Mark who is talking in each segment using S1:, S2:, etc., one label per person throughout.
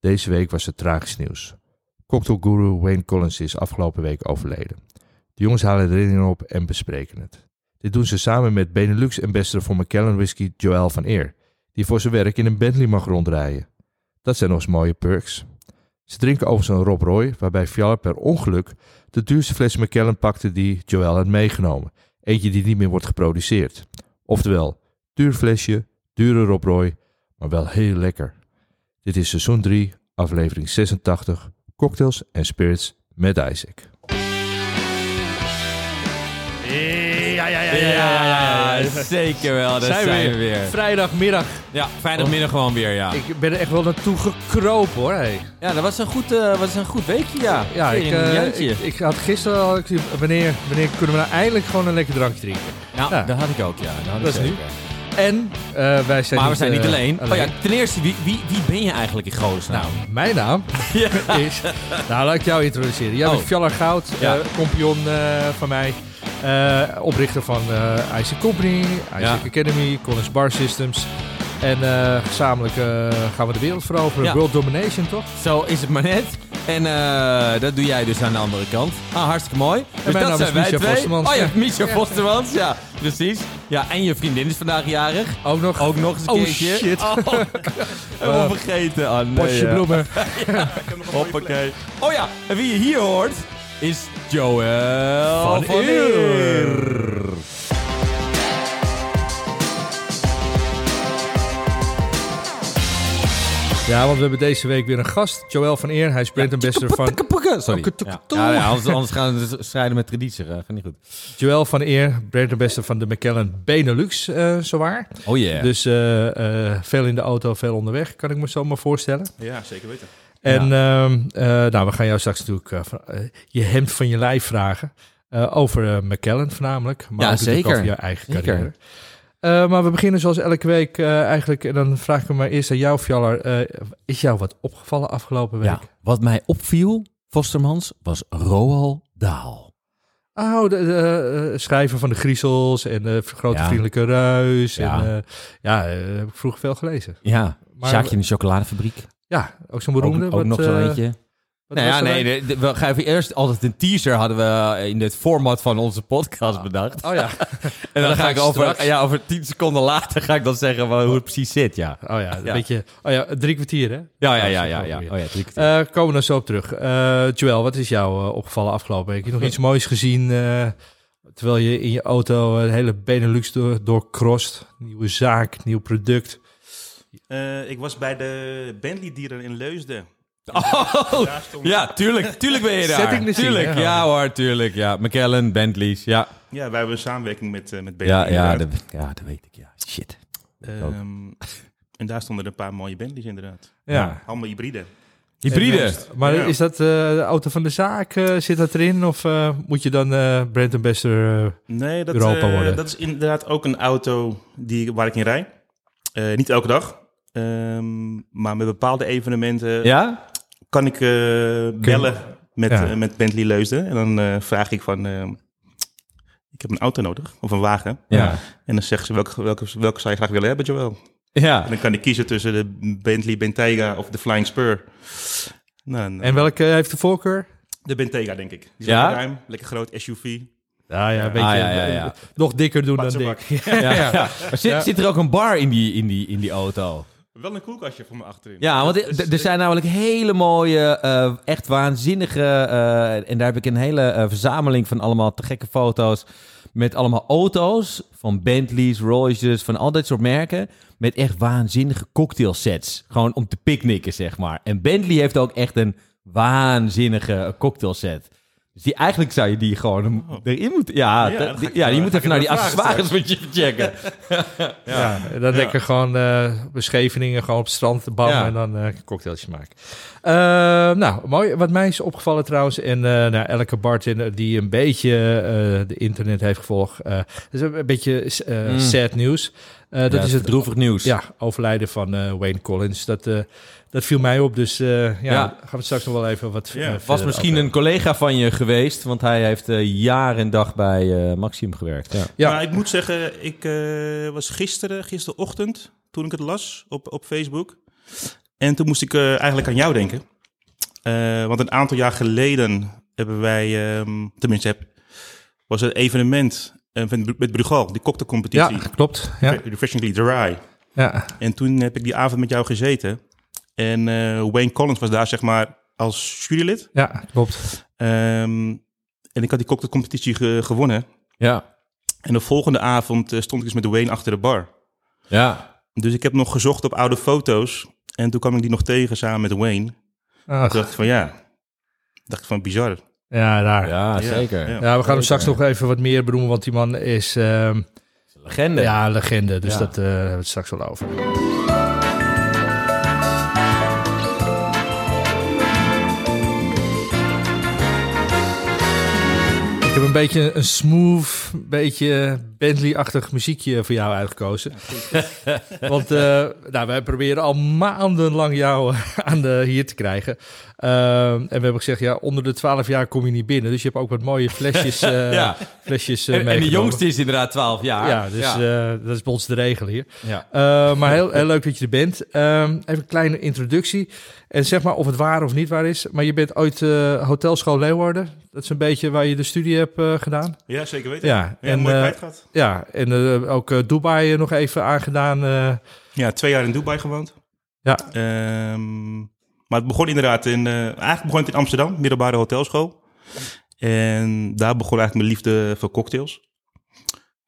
S1: Deze week was het tragisch nieuws. Cocktailguru Wayne Collins is afgelopen week overleden. De jongens halen de op en bespreken het. Dit doen ze samen met Benelux-ambassador voor McKellen Whisky Joël van Eer, die voor zijn werk in een Bentley mag rondrijden. Dat zijn nog eens mooie perks. Ze drinken overigens een Rob Roy, waarbij Fjaller per ongeluk de duurste fles McKellen pakte die Joël had meegenomen. Eentje die niet meer wordt geproduceerd. Oftewel, duur flesje, dure Rob Roy, maar wel heel lekker. Dit is seizoen 3, aflevering 86, Cocktails en Spirits met Isaac.
S2: Ja, ja, ja,
S3: Ja, zeker wel. Daar
S2: Zijn
S3: zijn,
S2: we
S3: we weer.
S2: Vrijdagmiddag.
S3: Ja, vrijdagmiddag gewoon weer, ja.
S2: Ik ben er echt wel naartoe gekropen hoor. Hey.
S3: Ja, dat was een goed, eh, was een goed weekje, ja.
S2: Ja, ik,
S3: Weer een
S2: eh,
S3: jantje.
S2: ik, ik had gisteren al. ik zie, Wanneer, wanneer kunnen we nou eindelijk gewoon een lekker drankje drinken?
S3: nou,
S2: ja.
S3: dat had ik ook, ja. Dat, had ik
S2: Dat is nu.
S3: zeker.
S2: En eh, wij zijn
S3: Maar we zijn niet
S2: eh,
S3: alleen. Oh ja, ten eerste, wie, wie, wie ben je eigenlijk in godesnaam?
S2: Nou, mijn naam is. Nou, laat ik jou introduceren. Jij
S3: Oh.
S2: bent Fjallar Goud,
S3: Ja.
S2: eh, kompion van mij. oprichter van eh Isaac Company,
S3: Ja.
S2: Academy, Collins Bar Systems. En eh, gezamenlijk eh, gaan we de wereld veroveren.
S3: Ja.
S2: World Domination, toch?
S3: Zo is het maar net. En eh, dat doe jij dus aan de andere kant. Ah, hartstikke mooi. Dus
S2: mijn
S3: dat
S2: naam is
S3: zijn wij
S2: Micha
S3: twee.
S2: Vostermans.
S3: Oh ja,
S2: Ja.
S3: Micha Vostermans. Ja, precies. Ja, en je vriendin is vandaag jarig.
S2: Ook nog.
S3: Ook nog eens een
S2: Oh,
S3: keertje.
S2: shit.
S3: Oh, helemaal vergeten. Oh, nee,
S2: Potje
S3: ja.
S2: bloemen.
S3: Hoppakee. Oh ja, en wie je hier hoort is Joël
S2: Van
S3: van,
S2: Eer.
S3: Eer.
S2: Ja, want we hebben deze week weer een gast. Joël van Eer. Hij is brand ambassador van...
S3: Sorry. Ja, ja, ja, anders, anders gaan we dus strijden met traditie. Dat gaat niet goed.
S2: Joël van Eer, brand ambassador van de McKellen Benelux, eh zowaar.
S3: Oh yeah.
S2: Dus eh, eh, veel in de auto, veel onderweg, kan ik me zo maar voorstellen.
S4: Ja, zeker weten.
S2: En ehm, eh, nou, we gaan jou straks natuurlijk eh, eh, je hemd van je lijf vragen. eh, over eh, McKellen voornamelijk. Maar
S3: Ja,
S2: ook natuurlijk
S3: zeker.
S2: over je eigen
S3: Zeker.
S2: carrière. Eh, maar we beginnen zoals elke week eh, eigenlijk. En dan vraag ik me maar eerst aan jou, Fjallar. eh, is jou wat opgevallen afgelopen week?
S3: ja, wat mij opviel, Vostermans, was Roald Daal.
S2: Oh, de, de, schrijver van de Griezels en de Grote
S3: Ja.
S2: Vriendelijke Ruis.
S3: Ja.
S2: En, ja, heb ik vroeger veel gelezen.
S3: Ja,
S2: Maar-
S3: Sjaakje in de chocoladefabriek.
S2: Ja, ook zo'n beroemde.
S3: Ook, ook
S2: wat,
S3: nog zo
S2: eh,
S3: eentje. Nou ja,
S2: er
S3: nee, de- we gaan even eerst altijd een teaser hadden we in het format van onze podcast bedacht.
S2: Oh ja.
S3: en dan
S2: dan
S3: ga
S2: ga
S3: ik over,
S2: straks-
S3: ja, over tien seconden later ga ik dan zeggen hoe het precies zit, ja.
S2: Oh ja, een
S3: Ja.
S2: beetje. Oh ja, drie kwartier, hè?
S3: Ja, ja, ja,
S2: dat
S3: ja. ja.
S2: weer.
S3: Oh ja, drie kwartier.
S2: Eh, komen we dan zo op terug. Eh Joël, wat is jou eh, opgevallen afgelopen week? Heb je nog iets moois gezien eh, terwijl je in je auto eh, de hele Benelux door, doorkrost? Nieuwe zaak, nieuw product.
S4: Eh, ik was bij de Bentley dealer in Leusden.
S3: Oh, ja, tuurlijk, tuurlijk ben je daar.
S2: Setting the scene,
S3: tuurlijk, ja hoor, tuurlijk, ja. McKellen, Bentleys, ja.
S4: ja, wij hebben een samenwerking met, eh, met Bentley.
S3: Ja, ja, dat, ja, dat weet ik, ja. Shit.
S4: Ehm, en daar stonden er een paar mooie Bentleys inderdaad.
S2: Ja.
S4: Allemaal hybride.
S3: Hybride.
S2: Maar
S4: Ja.
S2: is dat eh, de auto van de zaak? eh, zit dat erin? Of eh, moet je dan eh brand ambassador... eh,
S4: Nee, dat,
S2: Europa
S4: eh,
S2: worden.
S4: dat is inderdaad ook een auto die, waar ik in rij. Eh, niet elke dag. Ehm, maar met bepaalde evenementen
S3: Ja?
S4: kan ik eh, bellen met,
S2: Ja.
S4: eh, met Bentley Leusden. En dan eh, vraag ik van... eh, ik heb een auto nodig, of een wagen.
S3: Ja.
S4: En dan zeggen ze, welke, welke, welke zou je graag willen hebben, Joel?
S3: Ja.
S4: En dan kan ik kiezen tussen de Bentley Bentayga of de Flying Spur. Nou, en,
S2: En welke heeft de voorkeur?
S4: de Bentayga, denk ik. Die is
S3: Ja?
S4: lekker ruim, lekker groot SUV.
S2: Ja, ja, een beetje
S3: Ah, ja, ja, ja.
S2: nog dikker doen dan dik.
S3: Ja, ja. Zit,
S2: Ja.
S3: zit er ook een bar in die, in die, in die auto?
S4: Wel een koelkastje voor me achterin.
S3: Ja, want
S4: is-
S3: er- er zijn namelijk hele mooie, eh, echt waanzinnige... eh, en daar heb ik een hele eh, verzameling van allemaal te gekke foto's... met allemaal auto's van Bentleys, Rolls, van al dat soort merken... met echt waanzinnige cocktailsets. Gewoon om te picknicken, zeg maar. En Bentley heeft ook echt een waanzinnige cocktailset. Dus die, eigenlijk zou je die gewoon erin moeten... Ja,
S4: Ja,
S3: dat- die- ja je moet even naar die accessoires moet je checken.
S2: Ja, dan lekker gewoon eh beschevingen, gewoon op het strand bam
S3: Ja.
S2: en dan eh cocktailtjes maken. Eh, nou, mooi. Wat mij is opgevallen trouwens, en eh nou, elke bartender die een beetje eh, de internet heeft gevolgd, eh is een beetje eh,
S3: Mm.
S2: sad nieuws. Eh, dat
S3: Ja,
S2: is het
S3: droevig nieuws.
S2: ja, overlijden van eh, Wayne Collins. Dat, eh, dat viel mij op, dus eh, ja,
S3: Ja.
S2: gaan we het straks nog wel even wat
S4: Ja, was
S3: misschien
S2: over
S3: een collega van je geweest, want hij heeft eh, jaar en dag bij eh, Maxim gewerkt. Ja.
S2: Ja.
S4: Maar ik moet zeggen, ik eh, was gisteren, gisterochtend, toen ik het las op, op Facebook, En toen moest ik eh, eigenlijk aan jou denken. Eh, want een aantal jaar geleden hebben wij, ehm, tenminste, heb, was het evenement met, met Brugal, die
S2: Ja,
S4: cocktailcompetitie.
S2: klopt. Ja,
S4: Refreshingly Dry.
S2: ja.
S4: En toen heb ik die avond met jou gezeten. En eh, Wayne Collins was daar, zeg maar, als jurylid.
S2: ja klopt.
S4: Ehm, en ik had die cocktailcompetitie ge- gewonnen.
S3: Ja.
S4: En de volgende avond eh, stond ik dus met Wayne achter de bar.
S3: Ja.
S4: Dus ik heb nog gezocht op oude foto's. En toen kwam ik die nog tegen samen met Wayne.
S2: Ach,
S4: Toen dacht ik van ja, dacht ik van bizar.
S2: Ja, daar. Ja.
S3: Zeker.
S4: ja.
S2: we gaan hem straks nog even wat meer benoemen, want die man is ehm,
S3: Legende.
S2: ja, legende. Dus
S3: Ja.
S2: dat eh, hebben we het straks wel over. Ik heb een beetje een smooth, beetje Bentley-achtig muziekje voor jou uitgekozen. Want eh, nou, wij proberen al maandenlang jou aan de, hier te krijgen. Ehm, en we hebben gezegd, ja, onder de 12 jaar kom je niet binnen. Dus je hebt ook wat mooie flesjes, eh
S3: Ja.
S2: flesjes eh,
S3: En, en de jongste is inderdaad 12 jaar.
S2: Ja, dus
S3: ja.
S2: eh, dat is bij ons de regel hier.
S3: Ja.
S2: Eh, maar heel, heel leuk dat je er bent. Ehm, even een kleine introductie. En zeg maar of het waar of niet waar is. Maar je bent ooit eh, hotelschool Leeuwarden. Dat is een beetje waar je de studie hebt eh, gedaan.
S4: Ja, zeker weten.
S2: Ja,
S4: Ja,
S2: en,
S4: mooi
S2: eh,
S4: kwijt gehad.
S2: Ja, en eh, ook eh, Dubai nog even aangedaan. eh.
S4: Ja, twee jaar in Dubai gewoond.
S2: Ja.
S4: Ehm, maar het begon inderdaad in, eh, eigenlijk begon het in Amsterdam, middelbare hotelschool. En daar begon eigenlijk mijn liefde voor cocktails.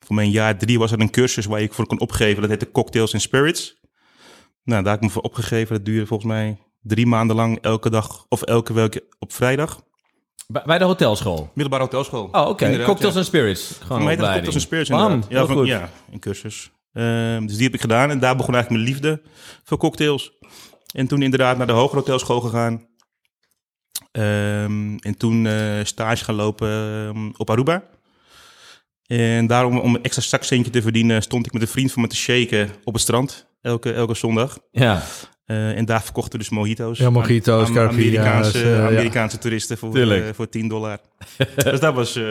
S4: Voor mijn jaar drie was er een cursus waar ik voor kon opgeven. Dat heette Cocktails and Spirits. Nou, daar heb ik me voor opgegeven. Dat duurde volgens mij drie maanden lang, elke dag of elke week op vrijdag.
S3: Bij, de hotelschool.
S4: Middelbare hotelschool.
S3: Oh, oké. Cocktails
S4: ja.
S3: and Spirits. Gewoon
S4: mij. Cocktails and Spirits
S3: Bam,
S4: inderdaad.
S3: heel
S4: van-
S3: goed.
S4: ja, een cursus. Ehm, dus die heb ik gedaan en daar begon eigenlijk mijn liefde voor cocktails. En toen inderdaad naar de hogere hotelschool gegaan. Ehm, en toen eh, stage gaan lopen ehm, op Aruba. En daarom, om een extra zakcentje te verdienen, stond ik met een vriend van me te shaken op het strand. Elke, elke zondag.
S3: Ja,
S4: Eh, en daar verkochten we dus mojito's.
S2: Ja, mojito's,
S4: aan, Amerikaanse,
S2: eh, ja.
S4: Amerikaanse toeristen voor, eh, voor 10 dollar. dus dat was... eh,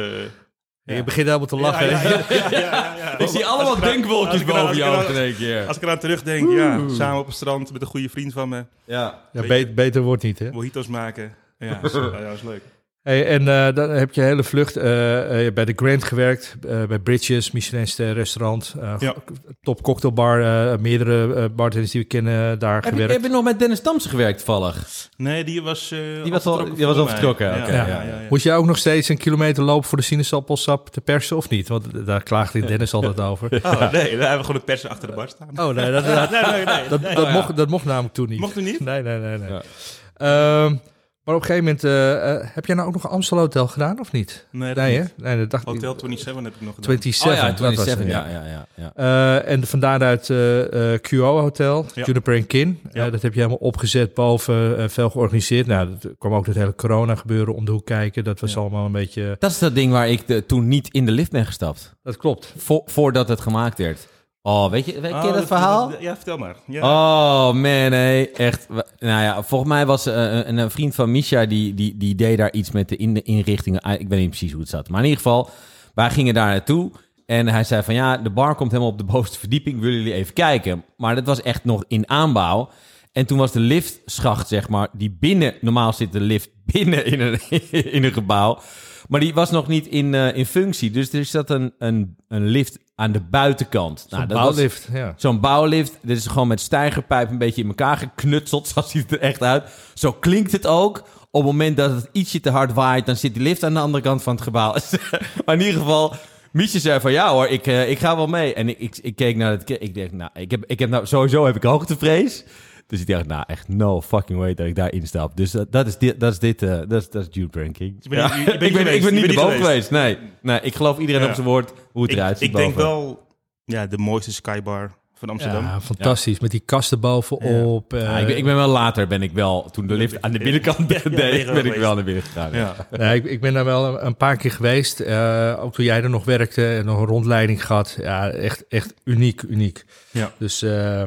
S2: Je begint helemaal te lachen.
S4: ja, ja, ja, ja, ja, ja.
S3: ik zie allemaal
S4: ik
S3: denkwolkjes
S4: als ik eraan-
S3: boven jou
S4: eraan-
S3: in één keer.
S4: Als ik eraan terugdenk, ja, samen op het strand met een goede vriend van me,
S3: Ja.
S2: Ja, be- beter wordt niet, hè?
S4: mojitos maken. Ja, dat is- ja, dat was leuk.
S2: Hey, en eh, dan heb je hele vlucht eh, eh, bij de Grand gewerkt, eh, bij Bridges, Michelin restaurant, eh,
S4: Ja.
S2: top cocktailbar, eh, meerdere eh, bartenders die we kennen daar
S3: Heb je,
S2: gewerkt.
S3: heb je nog met Dennis Damse gewerkt toevallig?
S4: Nee, die was... eh,
S3: Die was al-
S4: vertrokken
S3: die was al vertrokken,
S4: Ja,
S3: oké,
S4: ja,
S3: ja.
S4: ja, ja.
S2: Moest je ook nog steeds een kilometer lopen voor de sinaasappelsap te persen of niet? Want daar klaagde Dennis altijd over.
S4: Oh, nee, daar hebben we gewoon de persen achter de bar staan.
S2: Oh nee, dat, dat,
S4: Nee, nee, nee.
S2: dat, dat, mocht, dat mocht namelijk toen niet.
S4: Mocht u niet?
S2: Nee, nee, nee. nee. Maar op een gegeven moment, eh, eh, heb jij nou ook nog een Amstel Hotel gedaan of niet?
S4: Nee, dat
S2: Nee, hè?
S4: niet.
S2: Nee, dat dacht ik.
S4: Hotel 27 heb ik nog gedaan.
S2: 27.
S3: Oh ja,
S2: dat was het,
S3: 27.
S2: ja.
S3: Ja, ja, ja.
S2: Eh, en van daaruit eh, eh, QO Hotel,
S4: Ja.
S2: Juniper en Kin.
S4: Ja.
S2: Dat heb je helemaal opgezet boven, eh, veel georganiseerd. Nou, dat kwam ook het hele corona gebeuren om de hoek kijken. Dat was
S4: Ja.
S2: allemaal een beetje...
S3: Dat is dat ding waar ik de, toen niet in de lift ben gestapt.
S2: Dat klopt.
S3: Vo- voordat het gemaakt werd. Oh, weet je, weet, ken je
S4: Oh,
S3: dat verhaal?
S4: Ja, vertel maar. Ja.
S3: Oh man, nee, echt. Nou ja, volgens mij was eh, een, een vriend van Misha die, die, die deed daar iets met de in de inrichtingen. Ah, Ik weet niet precies hoe het zat, maar in ieder geval, wij gingen daar naartoe en hij zei van ja, de bar komt helemaal op de bovenste verdieping. Willen jullie even kijken? Maar dat was echt nog in aanbouw. En toen was de liftschacht, zeg maar, die binnen, normaal zit de lift binnen in een, in een gebouw. Maar die was nog niet in, eh, in functie. Dus er zat een, een, een lift aan de buitenkant.
S2: Nou,
S3: dat was-
S2: bouwlift, ja.
S3: Zo'n bouwlift, dit is gewoon met stijgerpijp een beetje in elkaar geknutseld. Zo ziet het er echt uit. Zo klinkt het ook. Op het moment dat het ietsje te hard waait, dan zit die lift aan de andere kant van het gebouw. maar in ieder geval, Miesje zei van ja hoor, ik, eh, ik ga wel mee. En ik, ik, ik keek naar het, ik denk, nou, ik heb, ik heb nou, sowieso heb ik hoogtevrees. Dus ik dacht, nou echt no fucking way dat ik daar instap. Dus dat, dat is dit, dat is dit, eh, dat is, dat is Jude
S4: niet
S3: ik ben, ik ben niet erboven
S4: niet
S3: geweest. Nee, nee, ik geloof iedereen
S4: Ja.
S3: op zijn woord hoe het eruit ziet
S4: ik denk
S3: boven.
S4: wel ja, de mooiste skybar van Amsterdam.
S2: Ja, fantastisch. Met die kasten bovenop. eh,
S3: Ja, ik, ben, ik ben wel later, ben ik wel, toen de lift aan de binnenkant deed,
S4: ben
S3: ik wel naar binnen gegaan.
S4: Ja.
S2: Nee, ik, ik ben daar wel een, paar keer geweest. eh, ook toen jij er nog werkte en nog een rondleiding gehad. Ja, echt, echt uniek, uniek.
S4: Ja.
S2: Dus eh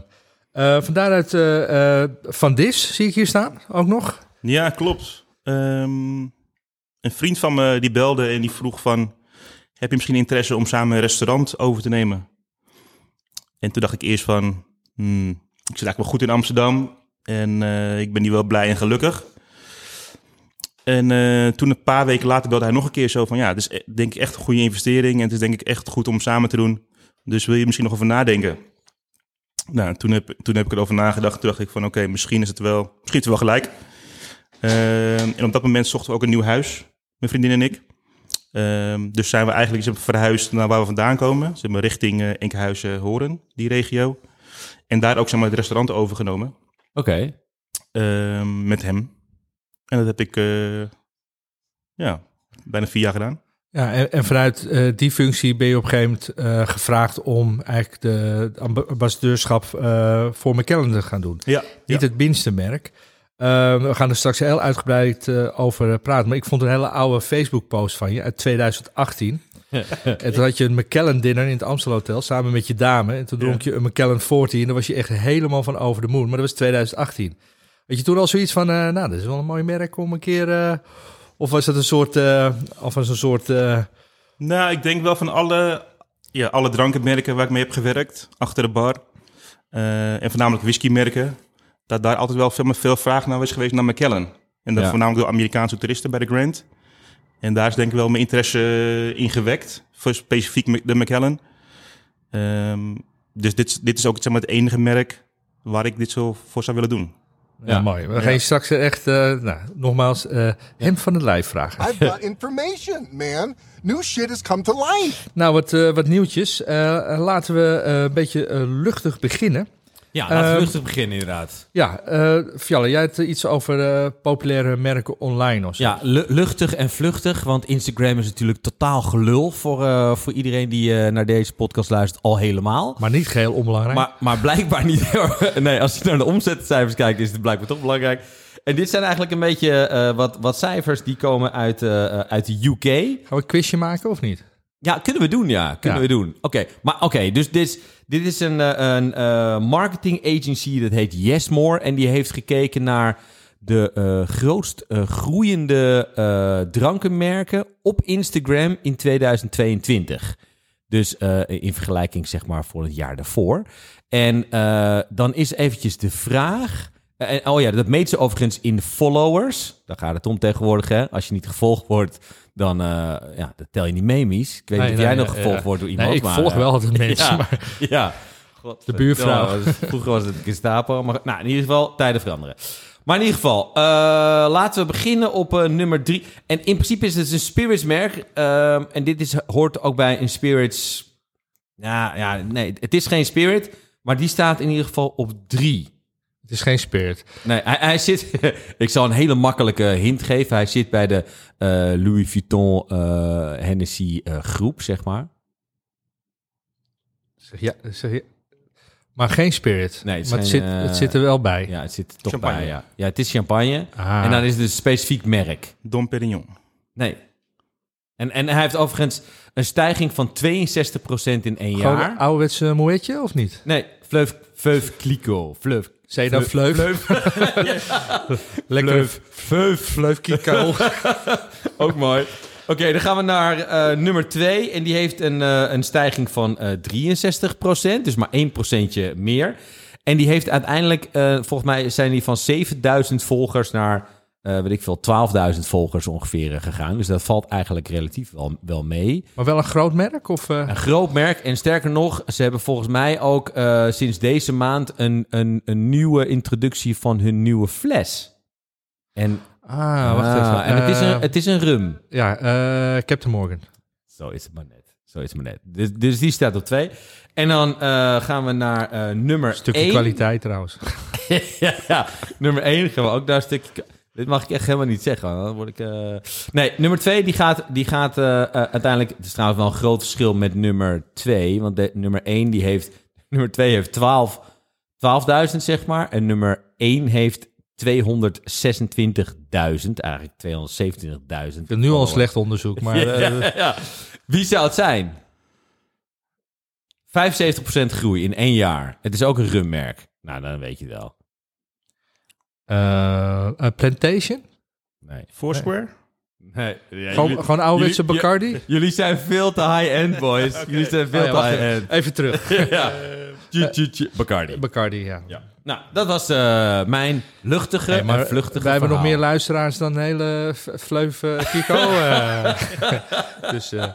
S2: eh van eh, eh, Van Dis zie ik hier staan ook nog.
S4: Ja, klopt. Ehm, een vriend van me die belde en die vroeg van... heb je misschien interesse om samen een restaurant over te nemen? En toen dacht ik eerst van... hmm, ik zit eigenlijk wel goed in Amsterdam. En ik ben nu wel blij en gelukkig. En toen een paar weken later belde hij nog een keer zo van... ja, het is e- denk ik echt een goede investering... en het is denk ik echt goed om samen te doen. Dus wil je misschien nog over nadenken? Nou, toen heb, toen heb ik erover nagedacht. Toen dacht ik van oké, misschien is het wel... misschien is het wel gelijk. Eh, en op dat moment zochten we ook een nieuw huis. Mijn vriendin en ik. Ehm, dus zijn we eigenlijk zeg maar, verhuisd naar waar we vandaan komen. Zeg maar, richting eh Enkhuizen, Horen, die regio. En daar ook zeg maar, het restaurant overgenomen.
S3: Oké.
S4: Ehm, met hem. En dat heb ik eh, ja, bijna vier jaar gedaan.
S2: Ja, en, en vanuit eh, die functie ben je op een gegeven moment eh, gevraagd om eigenlijk de amb- ambassadeurschap eh, voor McKellen te gaan doen.
S4: Ja,
S2: Niet het minste merk. We gaan er straks heel uitgebreid over praten. Maar ik vond een hele oude Facebook-post van je uit 2018. en toen had je een McKellen dinner in het Amstel Hotel samen met je dame. En toen dronk je een McKellen 40 en daar was je echt helemaal van over de moon. Maar dat was 2018. Weet je toen al zoiets van, nou, dat is wel een mooi merk om een keer... of was het een soort, eh, of was een soort eh,
S4: Nou, ik denk wel van alle, ja, alle drankenmerken waar ik mee heb gewerkt, achter de bar, eh, en voornamelijk whiskymerken, dat daar altijd wel veel, veel vraag naar is geweest naar McKellen. En dat
S3: Ja.
S4: voornamelijk door Amerikaanse toeristen bij de Grand. En daar is denk ik wel mijn interesse in gewekt, voor specifiek de McKellen. Ehm, dus dit, is- dit is ook zeg maar, het enige merk waar ik dit zo voor zou willen doen.
S2: Ja,
S3: Ja.
S2: mooi. We gaan je straks echt, eh, nou, nogmaals, eh hem van het lijf vragen.
S5: I've got information, man. New shit has come to life.
S2: Nou, wat, eh, wat nieuwtjes. Eh, laten we eh, een beetje luchtig beginnen.
S3: Ja, laten we
S2: Ehm,
S3: rustig beginnen inderdaad.
S2: Ja, eh Fjalle, jij hebt iets over eh, populaire merken online of zo.
S3: Ja, lu- luchtig en vluchtig, want Instagram is natuurlijk totaal gelul voor, eh, voor iedereen die naar deze podcast luistert al helemaal.
S2: Maar niet geheel onbelangrijk.
S3: Maar, maar blijkbaar niet. nee, als je naar de omzetcijfers kijkt, is het blijkbaar toch belangrijk. En dit zijn eigenlijk een beetje wat, wat cijfers die komen uit, uit de UK.
S2: Gaan we een quizje maken of niet?
S3: Ja, kunnen we doen, ja. Kunnen
S2: Ja.
S3: we doen. Oké, maar oké, dus dit is, dit is een, eh, een eh, marketing agency, dat heet Yesmore. En die heeft gekeken naar de eh, grootst groeiende drankenmerken op Instagram in 2022. Dus in vergelijking zeg maar voor het jaar daarvoor. En dan is eventjes de vraag... En, oh ja, dat meet ze overigens in followers. Daar gaat het om tegenwoordig, hè. Als je niet gevolgd wordt, dan eh, ja, dat tel je niet mee, Mies. Ik weet
S2: Nee,
S3: niet of
S2: nee,
S3: jij nog gevolgd wordt door iemand.
S2: Nee, ik
S3: maar,
S2: volg
S3: eh,
S2: wel altijd mensen.
S3: ja,
S2: Maar
S3: ja.
S2: de buurvrouw.
S3: Ja, dus vroeger was het Gestapo. Maar nou, in ieder geval, tijden veranderen. Maar in ieder geval, eh, laten we beginnen op nummer drie. En in principe is het een spiritsmerk. ehm, en dit is, hoort ook bij een spirits... Ja, ja, nee, het is geen spirit. Maar die staat in ieder geval op drie.
S2: Het is geen spirit.
S3: Nee, hij, hij zit... ik zal een hele makkelijke hint geven. Hij zit bij de eh, Louis Vuitton eh, Hennessy eh, groep, zeg maar.
S2: Zeg, ja, zeg, je- maar geen spirit.
S3: Nee, het is
S2: maar het,
S3: geen,
S2: zit, het zit er wel bij.
S3: Ja, het zit er toch
S4: Champagne.
S3: bij, ja. Ja, het is champagne.
S2: Ah.
S3: En dan is het een specifiek merk.
S4: Dom Perignon.
S3: Nee. En, en hij heeft overigens een stijging van 62% in één
S2: Gewoon
S3: jaar.
S2: een ouderwetse moetje of niet?
S3: Nee, Vleuf, Vleuf Clicquot. Vleuf.
S2: Zei je dan vleuf? Lekker
S3: Vleuf.
S2: vleuf kiko.
S3: Ook mooi. Oké, dan gaan we naar eh, nummer 2. En die heeft een, eh, een stijging van eh 63%. Dus maar 1% meer. En die heeft uiteindelijk, eh, volgens mij zijn die van 7000 volgers naar, eh weet ik veel, 12.000 volgers ongeveer eh, gegaan. Dus dat valt eigenlijk relatief wel, wel mee.
S2: maar wel een groot merk? Of, eh?
S3: Een groot merk. En sterker nog, ze hebben volgens mij ook eh, sinds deze maand een, een, een nieuwe introductie van hun nieuwe fles. En,
S2: Ah, wacht
S3: Ah,
S2: even.
S3: en het, is een, het is een rum.
S2: Ja, eh, Captain Morgan.
S3: Zo is het maar net. Zo is het maar net. Dus, dus die staat op twee. En dan eh, gaan we naar eh, nummer
S2: Stukje
S3: één.
S2: kwaliteit trouwens.
S3: ja, ja, nummer 1 gaan we ook daar een stukje... Dit mag ik echt helemaal niet zeggen. Dan word ik... eh, Nee, nummer 2 die gaat, die gaat eh, eh, uiteindelijk... Het is trouwens wel een groot verschil met nummer 2. Want de, nummer 1 die heeft... Nummer 2 heeft 12 12.000 zeg maar. En nummer 1 heeft 226.000. Eigenlijk 227.000.
S2: Ik nu al een slecht onderzoek, maar...
S3: ja, ja. Wie zou het zijn? 75% groei in één jaar. Het is ook een rummerk. Nou, dan weet je wel.
S2: Eh, een Plantation?
S3: Nee.
S4: Foursquare?
S3: Nee.
S2: Gewoon, gewoon ouderwetse Bacardi?
S3: Jullie zijn veel te high-end, boys. Jullie zijn veel
S2: Oh ja,
S3: te high-end.
S2: Even terug.
S3: ja. Tju. Bacardi.
S2: Bacardi, ja.
S3: Ja. Nou, dat was eh, mijn luchtige
S2: Nee, maar
S3: en vluchtige
S2: wij hebben nog meer luisteraars dan hele v- vleuf uh, Kiko. eh.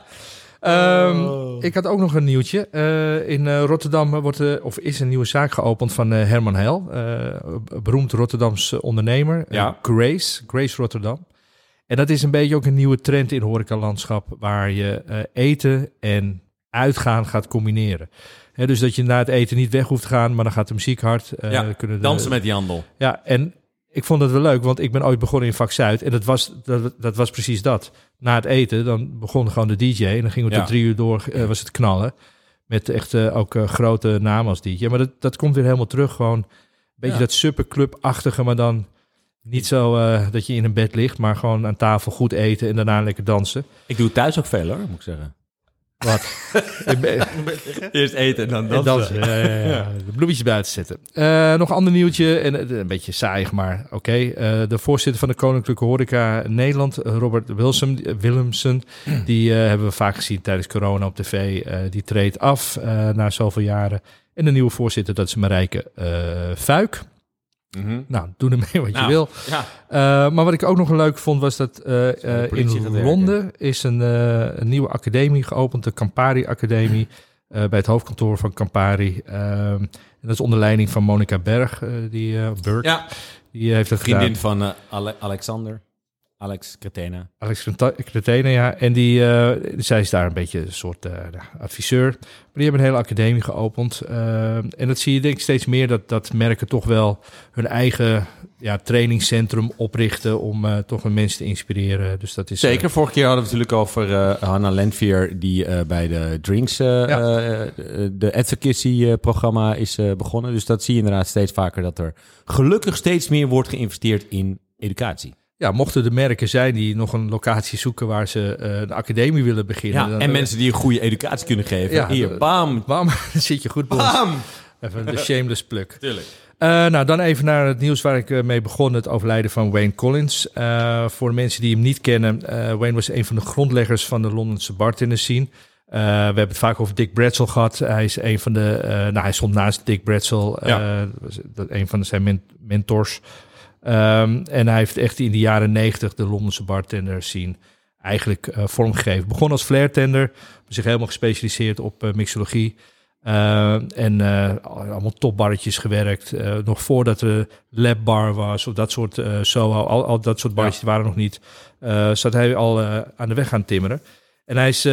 S2: ehm, Ik had ook nog een nieuwtje. Eh, in eh, Rotterdam wordt, eh, of is een nieuwe zaak geopend van eh, Herman Heil. eh, beroemd Rotterdamse ondernemer.
S3: Ja.
S2: Grace, Grace Rotterdam. En dat is een beetje ook een nieuwe trend in horecalandschap... waar je eh, eten en uitgaan gaat combineren. Hè, dus dat je na het eten niet weg hoeft te gaan, maar dan gaat de muziek hard. eh,
S3: Ja,
S2: kunnen de-
S3: Dansen met die handel.
S2: ja, en ik vond het wel leuk, want ik ben ooit begonnen in vak Zuid. En dat was, dat, dat was precies dat. Na het eten, dan begon gewoon de DJ. En dan gingen we
S3: Ja.
S2: tot drie uur door, eh, was het knallen. Met echt eh, ook eh, grote namen als DJ. Maar dat, dat komt weer helemaal terug. Gewoon een beetje
S3: Ja.
S2: dat superclub-achtige, maar dan niet zo dat je in een bed ligt. Maar gewoon aan tafel goed eten en daarna lekker dansen.
S3: Ik doe het thuis ook veel hoor, moet ik zeggen.
S2: Wat?
S3: Eerst eten en dan
S2: En dansen. Ja, ja, ja. De bloemetjes buiten zetten. Eh, nog een ander nieuwtje. En, eh, een beetje saai, maar oké. Eh, de voorzitter van de Koninklijke Horeca Nederland, Robert Wilson, Willemsen. Die eh, hebben we vaak gezien tijdens corona op tv. Eh, die treedt af eh, na zoveel jaren. En de nieuwe voorzitter, dat is Marijke eh
S3: Mhm.
S2: Nou, doe ermee wat
S3: Nou,
S2: je wil.
S3: Ja.
S2: Eh, maar wat ik ook nog leuk vond, was dat eh, eh, in. Londen is een, een nieuwe academie geopend, de Campari Academie, bij het hoofdkantoor van Campari. Ehm, en dat is onder leiding van Monica Berg, die, Burg,
S3: ja,
S2: die heeft het
S3: vriendin
S2: gedaan.
S3: van Ale- Alexander. Alex Cretena.
S2: Alex Cretene, ja. En die, eh, zij is daar een beetje een soort eh, adviseur. Maar die hebben een hele academie geopend. Eh, en dat zie je denk ik steeds meer, dat, dat merken toch wel hun eigen ja, trainingscentrum oprichten om eh, toch een mensen te inspireren. Dus dat is
S3: Zeker, vorige keer hadden we het natuurlijk over eh Hanna Lentvier... die eh, bij de Drinks, eh
S2: Ja.
S3: eh, eh, de advocacy-programma is eh, begonnen. Dus dat zie je inderdaad steeds vaker... dat er gelukkig steeds meer wordt geïnvesteerd in educatie.
S2: Ja, mochten er merken zijn die nog een locatie zoeken waar ze eh, een academie willen beginnen.
S3: Ja,
S2: dan-
S3: en mensen die een goede educatie kunnen geven.
S2: Ja,
S3: Hier, bam,
S2: Bam, dan zit je goed
S3: bam.
S2: Even de shameless plug.
S3: Tuurlijk.
S2: Eh, nou, dan even naar het nieuws waar ik eh, mee begon. Het overlijden van Wayne Collins. Eh, voor de mensen die hem niet kennen. eh, Wayne was een van de grondleggers van de Londense bartender scene. Eh, we hebben het vaak over Dick Bradshaw gehad. Hij is een van de... eh, nou, hij stond naast Dick Bradshaw. eh,
S3: Ja.
S2: was dat een van zijn men- mentors. Ehm, en hij heeft echt in de jaren negentig de Londense bartender scene eigenlijk eh, vormgegeven. Begon als flairtender. Zich helemaal gespecialiseerd op eh, mixologie. Eh, en eh, allemaal topbarretjes gewerkt. Nog voordat er labbar was of dat soort Soho, al, al dat soort barretjes waren nog niet. zat hij al aan de weg gaan timmeren. En hij is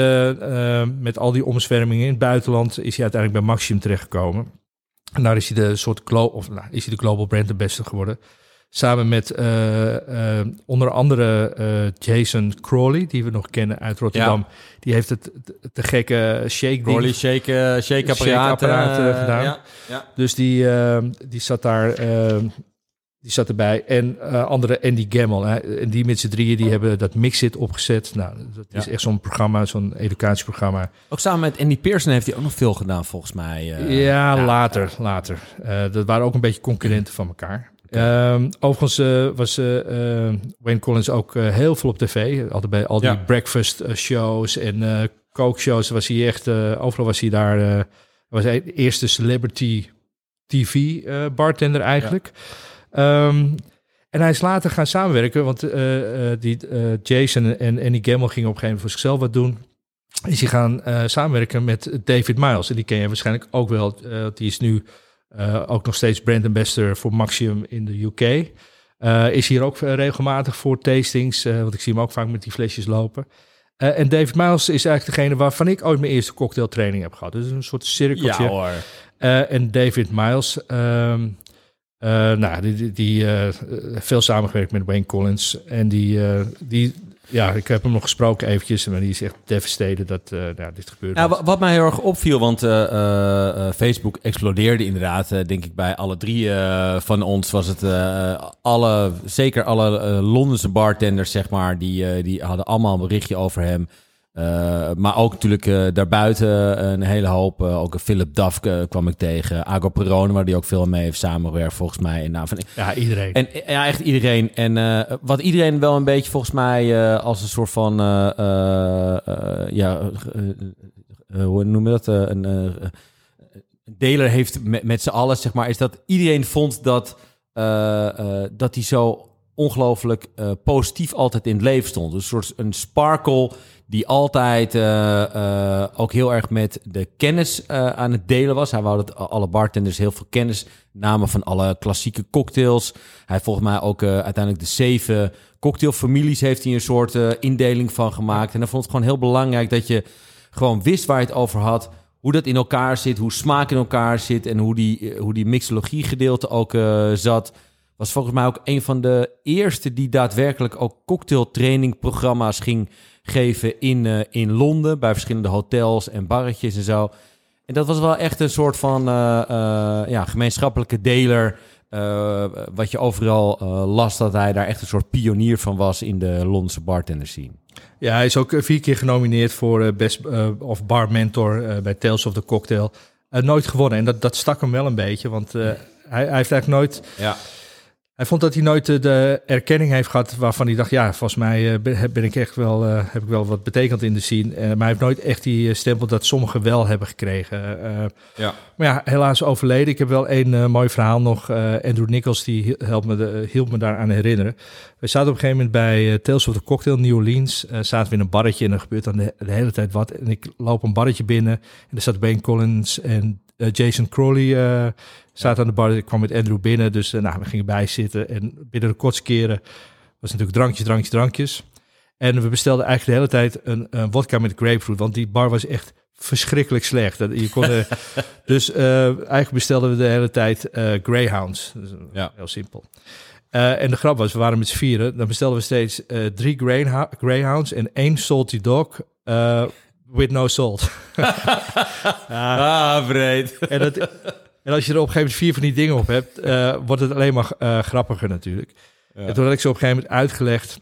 S2: met al die omzwermingen in het buitenland is hij uiteindelijk bij Maximum terechtgekomen. En daar is hij de soort glo of nou, is hij de global brand ambassador geworden. Samen met eh, eh, onder andere eh, Jason Crawley, die we nog kennen uit Rotterdam. Die heeft het te- gekke shake ding
S3: shake, shake apparaat
S2: gedaan.
S3: Ja, ja.
S2: dus die, die zat daar, die zat erbij. En eh, andere Andy Gammel. Hè. En die met z'n drieën die hebben dat Mixit opgezet. Nou, dat is echt zo'n programma, zo'n educatieprogramma.
S3: Ook samen met Andy Pearson heeft hij ook nog veel gedaan, volgens mij. eh.
S2: ja, later, later. Eh, dat waren ook een beetje concurrenten van elkaar. Ehm, overigens eh, was eh, eh, Wayne Collins ook heel veel op tv. Altijd bij al die
S3: Ja.
S2: breakfast shows en eh coke shows was hij echt... overal was hij daar... was hij de eerste celebrity TV bartender eigenlijk. Ehm, en hij is later gaan samenwerken, want die, Jason en Andy Gamble gingen op een gegeven moment voor zichzelf wat doen. Is hij gaan samenwerken met David Miles. En die ken je waarschijnlijk ook wel. die is nu ook nog steeds brand ambassador voor Maximum in de UK. Eh, is hier ook eh, regelmatig voor tastings, eh, want ik zie hem ook vaak met die flesjes lopen. Eh, en David Miles is eigenlijk degene waarvan ik ooit mijn eerste cocktailtraining heb gehad. Dus een soort cirkeltje.
S3: ja hoor.
S2: Eh, en David Miles, ehm, eh, nou, die, die, eh, veel samengewerkt met Wayne Collins. En die, eh, die, ja, ik heb hem nog gesproken eventjes, maar die is echt devastated dat eh, nou, dit gebeurt.
S3: Ja, wat mij heel erg opviel, want eh, eh, Facebook explodeerde inderdaad, denk ik bij alle drie van ons, was het alle, zeker alle Londense bartenders, zeg maar, die, die hadden allemaal een berichtje over hem. Eh, maar ook natuurlijk eh, daarbuiten een hele hoop. eh, ook Philip Duff eh, kwam ik tegen. Ago Perone, waar die ook veel mee heeft samengewerkt volgens mij. En, nou, van,
S2: ja, iedereen.
S3: en eh, ja, echt iedereen. En eh, wat iedereen wel een beetje volgens mij eh, als een soort van, eh, eh, eh, ja, eh, eh, hoe noem je dat? Eh, een, eh, deler heeft met, met z'n allen, zeg maar, is dat iedereen vond dat, eh, eh, dat hij zo ongelooflijk eh, positief altijd in het leven stond. Een soort een sparkle die altijd eh, eh, ook heel erg met de kennis eh, aan het delen was. Hij wou dat alle bartenders heel veel kennis namen van alle klassieke cocktails. Hij volgens mij ook uiteindelijk de zeven cocktailfamilies heeft hij een soort indeling van gemaakt. En hij vond het gewoon heel belangrijk dat je gewoon wist waar je het over had. Hoe dat in elkaar zit, hoe smaak in elkaar zit en hoe die, hoe die mixologie gedeelte ook zat. Was volgens mij ook een van de eerste die daadwerkelijk ook cocktailtrainingprogramma's ging geven in, eh, in Londen. Bij verschillende hotels en barretjes en zo. En dat was wel echt een soort van eh, eh, ja, gemeenschappelijke deler. wat je overal las dat hij daar echt een soort pionier van was in de Londense bartender scene.
S2: Ja, hij is ook vier keer genomineerd voor Best of Bar Mentor bij Tales of the Cocktail. Nooit gewonnen. En dat, dat stak hem wel een beetje, want hij, hij heeft eigenlijk nooit...
S3: Ja.
S2: Hij vond dat hij nooit eh, de erkenning heeft gehad waarvan hij dacht, ja, volgens mij eh, ben, ben ik echt wel, eh, heb ik wel wat betekend in de scene. Maar hij heeft nooit echt die stempel dat sommigen wel hebben gekregen.
S3: Ja.
S2: maar ja, helaas overleden. Ik heb wel eh, mooi verhaal nog. Andrew Nichols die helpt me, de, hielp me daaraan herinneren. We zaten op een gegeven moment bij Tales of the Cocktail New Orleans. Zaten we in een barretje en er gebeurt dan de, de hele tijd wat. En ik loop een barretje binnen en er zat Wayne Collins en Jason Crowley eh zaten aan de bar. Ik kwam met Andrew binnen, dus eh, nou, we gingen bij zitten. En binnen de kortste keren was natuurlijk drankjes, drankjes, drankjes. En we bestelden eigenlijk de hele tijd een, een wodka met grapefruit, want die bar was echt verschrikkelijk slecht. Dat, je kon, eh, dus eh, eigenlijk bestelden we de hele tijd eh, Greyhounds. Dus, eh,
S3: Ja.
S2: Heel simpel. Eh, en de grap was, we waren met z'n vieren. Dan bestelden we steeds eh, drie Greyhou- Greyhounds en één Salty Dog eh, with no salt.
S3: Ah, breed.
S2: en, dat, en als je er op een gegeven moment vier van die dingen op hebt, eh, wordt het alleen maar eh, grappiger natuurlijk. En toen had ik ze op een gegeven moment uitgelegd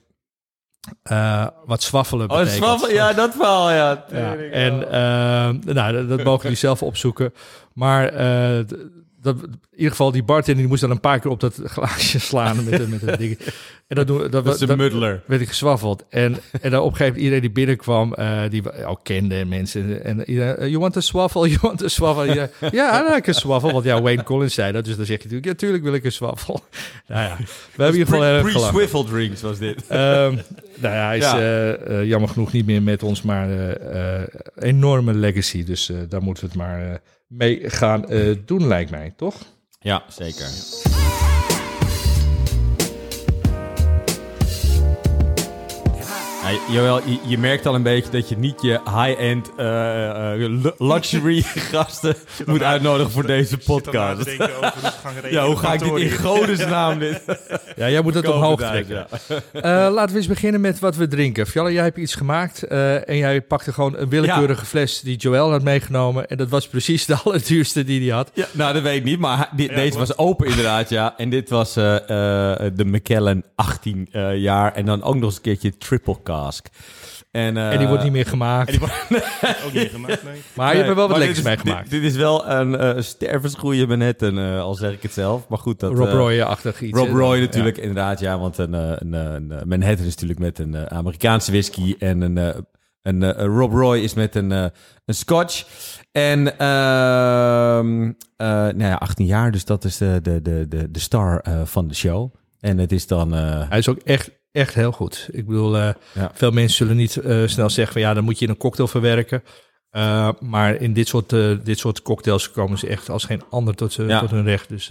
S2: eh, wat zwaffelen
S3: Oh,
S2: betekent.
S3: zwaffel, ja, dat verhaal, ja.
S2: Ja, en
S3: ja.
S2: nou, dat, dat mogen jullie zelf opzoeken. Maar dat, in ieder geval, die bartender die moest dan een paar keer op dat glaasje slaan met, met dat ding. En dat, doen, dat,
S3: dat is een
S2: dat-
S3: muddler.
S2: werd ik gezwaffeld. En, en dan op een gegeven moment iedereen die binnenkwam, eh, die ook kende en mensen. En iedereen, eh, you want a swaffle, you want a swaffle. Ja, ja, I like a swaffle. Want ja, Wayne Collins zei dat. Dus dan zeg je natuurlijk, ja, tuurlijk wil ik een swaffle. Nou ja, we hebben in ieder geval erg gelachen.
S3: Pre-swivel drinks was dit.
S2: Ehm, nou ja, hij is
S3: Ja.
S2: eh, eh, jammer genoeg niet meer met ons, maar eh, eh, enorme legacy. Dus eh, daar moeten we het maar eh, mee gaan eh, doen, lijkt mij, toch?
S3: Ja, zeker. Ja, Joël, je, je merkt al een beetje dat je niet je high-end eh, eh, lu- luxury gasten moet uitnodigen voor deze podcast. Ja, hoe ga ik dit in godesnaam dit
S2: Ja, jij moet het omhoog trekken. Eh, laten we eens beginnen met wat we drinken. Fjalle, jij hebt iets gemaakt eh, en jij pakte gewoon een willekeurige fles die Joël had meegenomen. En dat was precies de allerduurste die hij had.
S3: Ja, nou, dat weet ik niet, maar deze was open inderdaad, ja. En dit was eh, eh, de McKellen 18 eh, jaar en dan ook nog eens een keertje triple cask. En, eh,
S2: en die wordt niet meer gemaakt.
S3: en die wordt-
S4: Ook niet gemaakt, nee.
S2: maar je hebt er wel wat lekkers
S3: dit is-
S2: meegemaakt.
S3: Dit, dit is wel een eh stervensgoeie Manhattan, eh al zeg ik het zelf. Maar goed, dat...
S2: Rob
S3: eh,
S2: Roy-achtig iets.
S3: Rob
S2: eh,
S3: Roy
S2: ja.
S3: natuurlijk, inderdaad, ja. Want een, eh, een, eh, een, eh, Manhattan is natuurlijk met een eh, Amerikaanse whisky. En een, eh, een eh, Rob Roy is met een, eh, een scotch. En ehm, eh, nou ja, 18 jaar, dus dat is de, de, de, de, de star eh, van de show. En het is dan... eh,
S2: Hij is ook echt, echt heel goed. Ik bedoel, eh,
S3: Ja.
S2: veel mensen zullen niet eh, snel zeggen van ja, dan moet je in een cocktail verwerken. Maar in dit soort, dit soort cocktails komen ze echt als geen ander tot,
S3: Ja.
S2: tot hun recht. Dus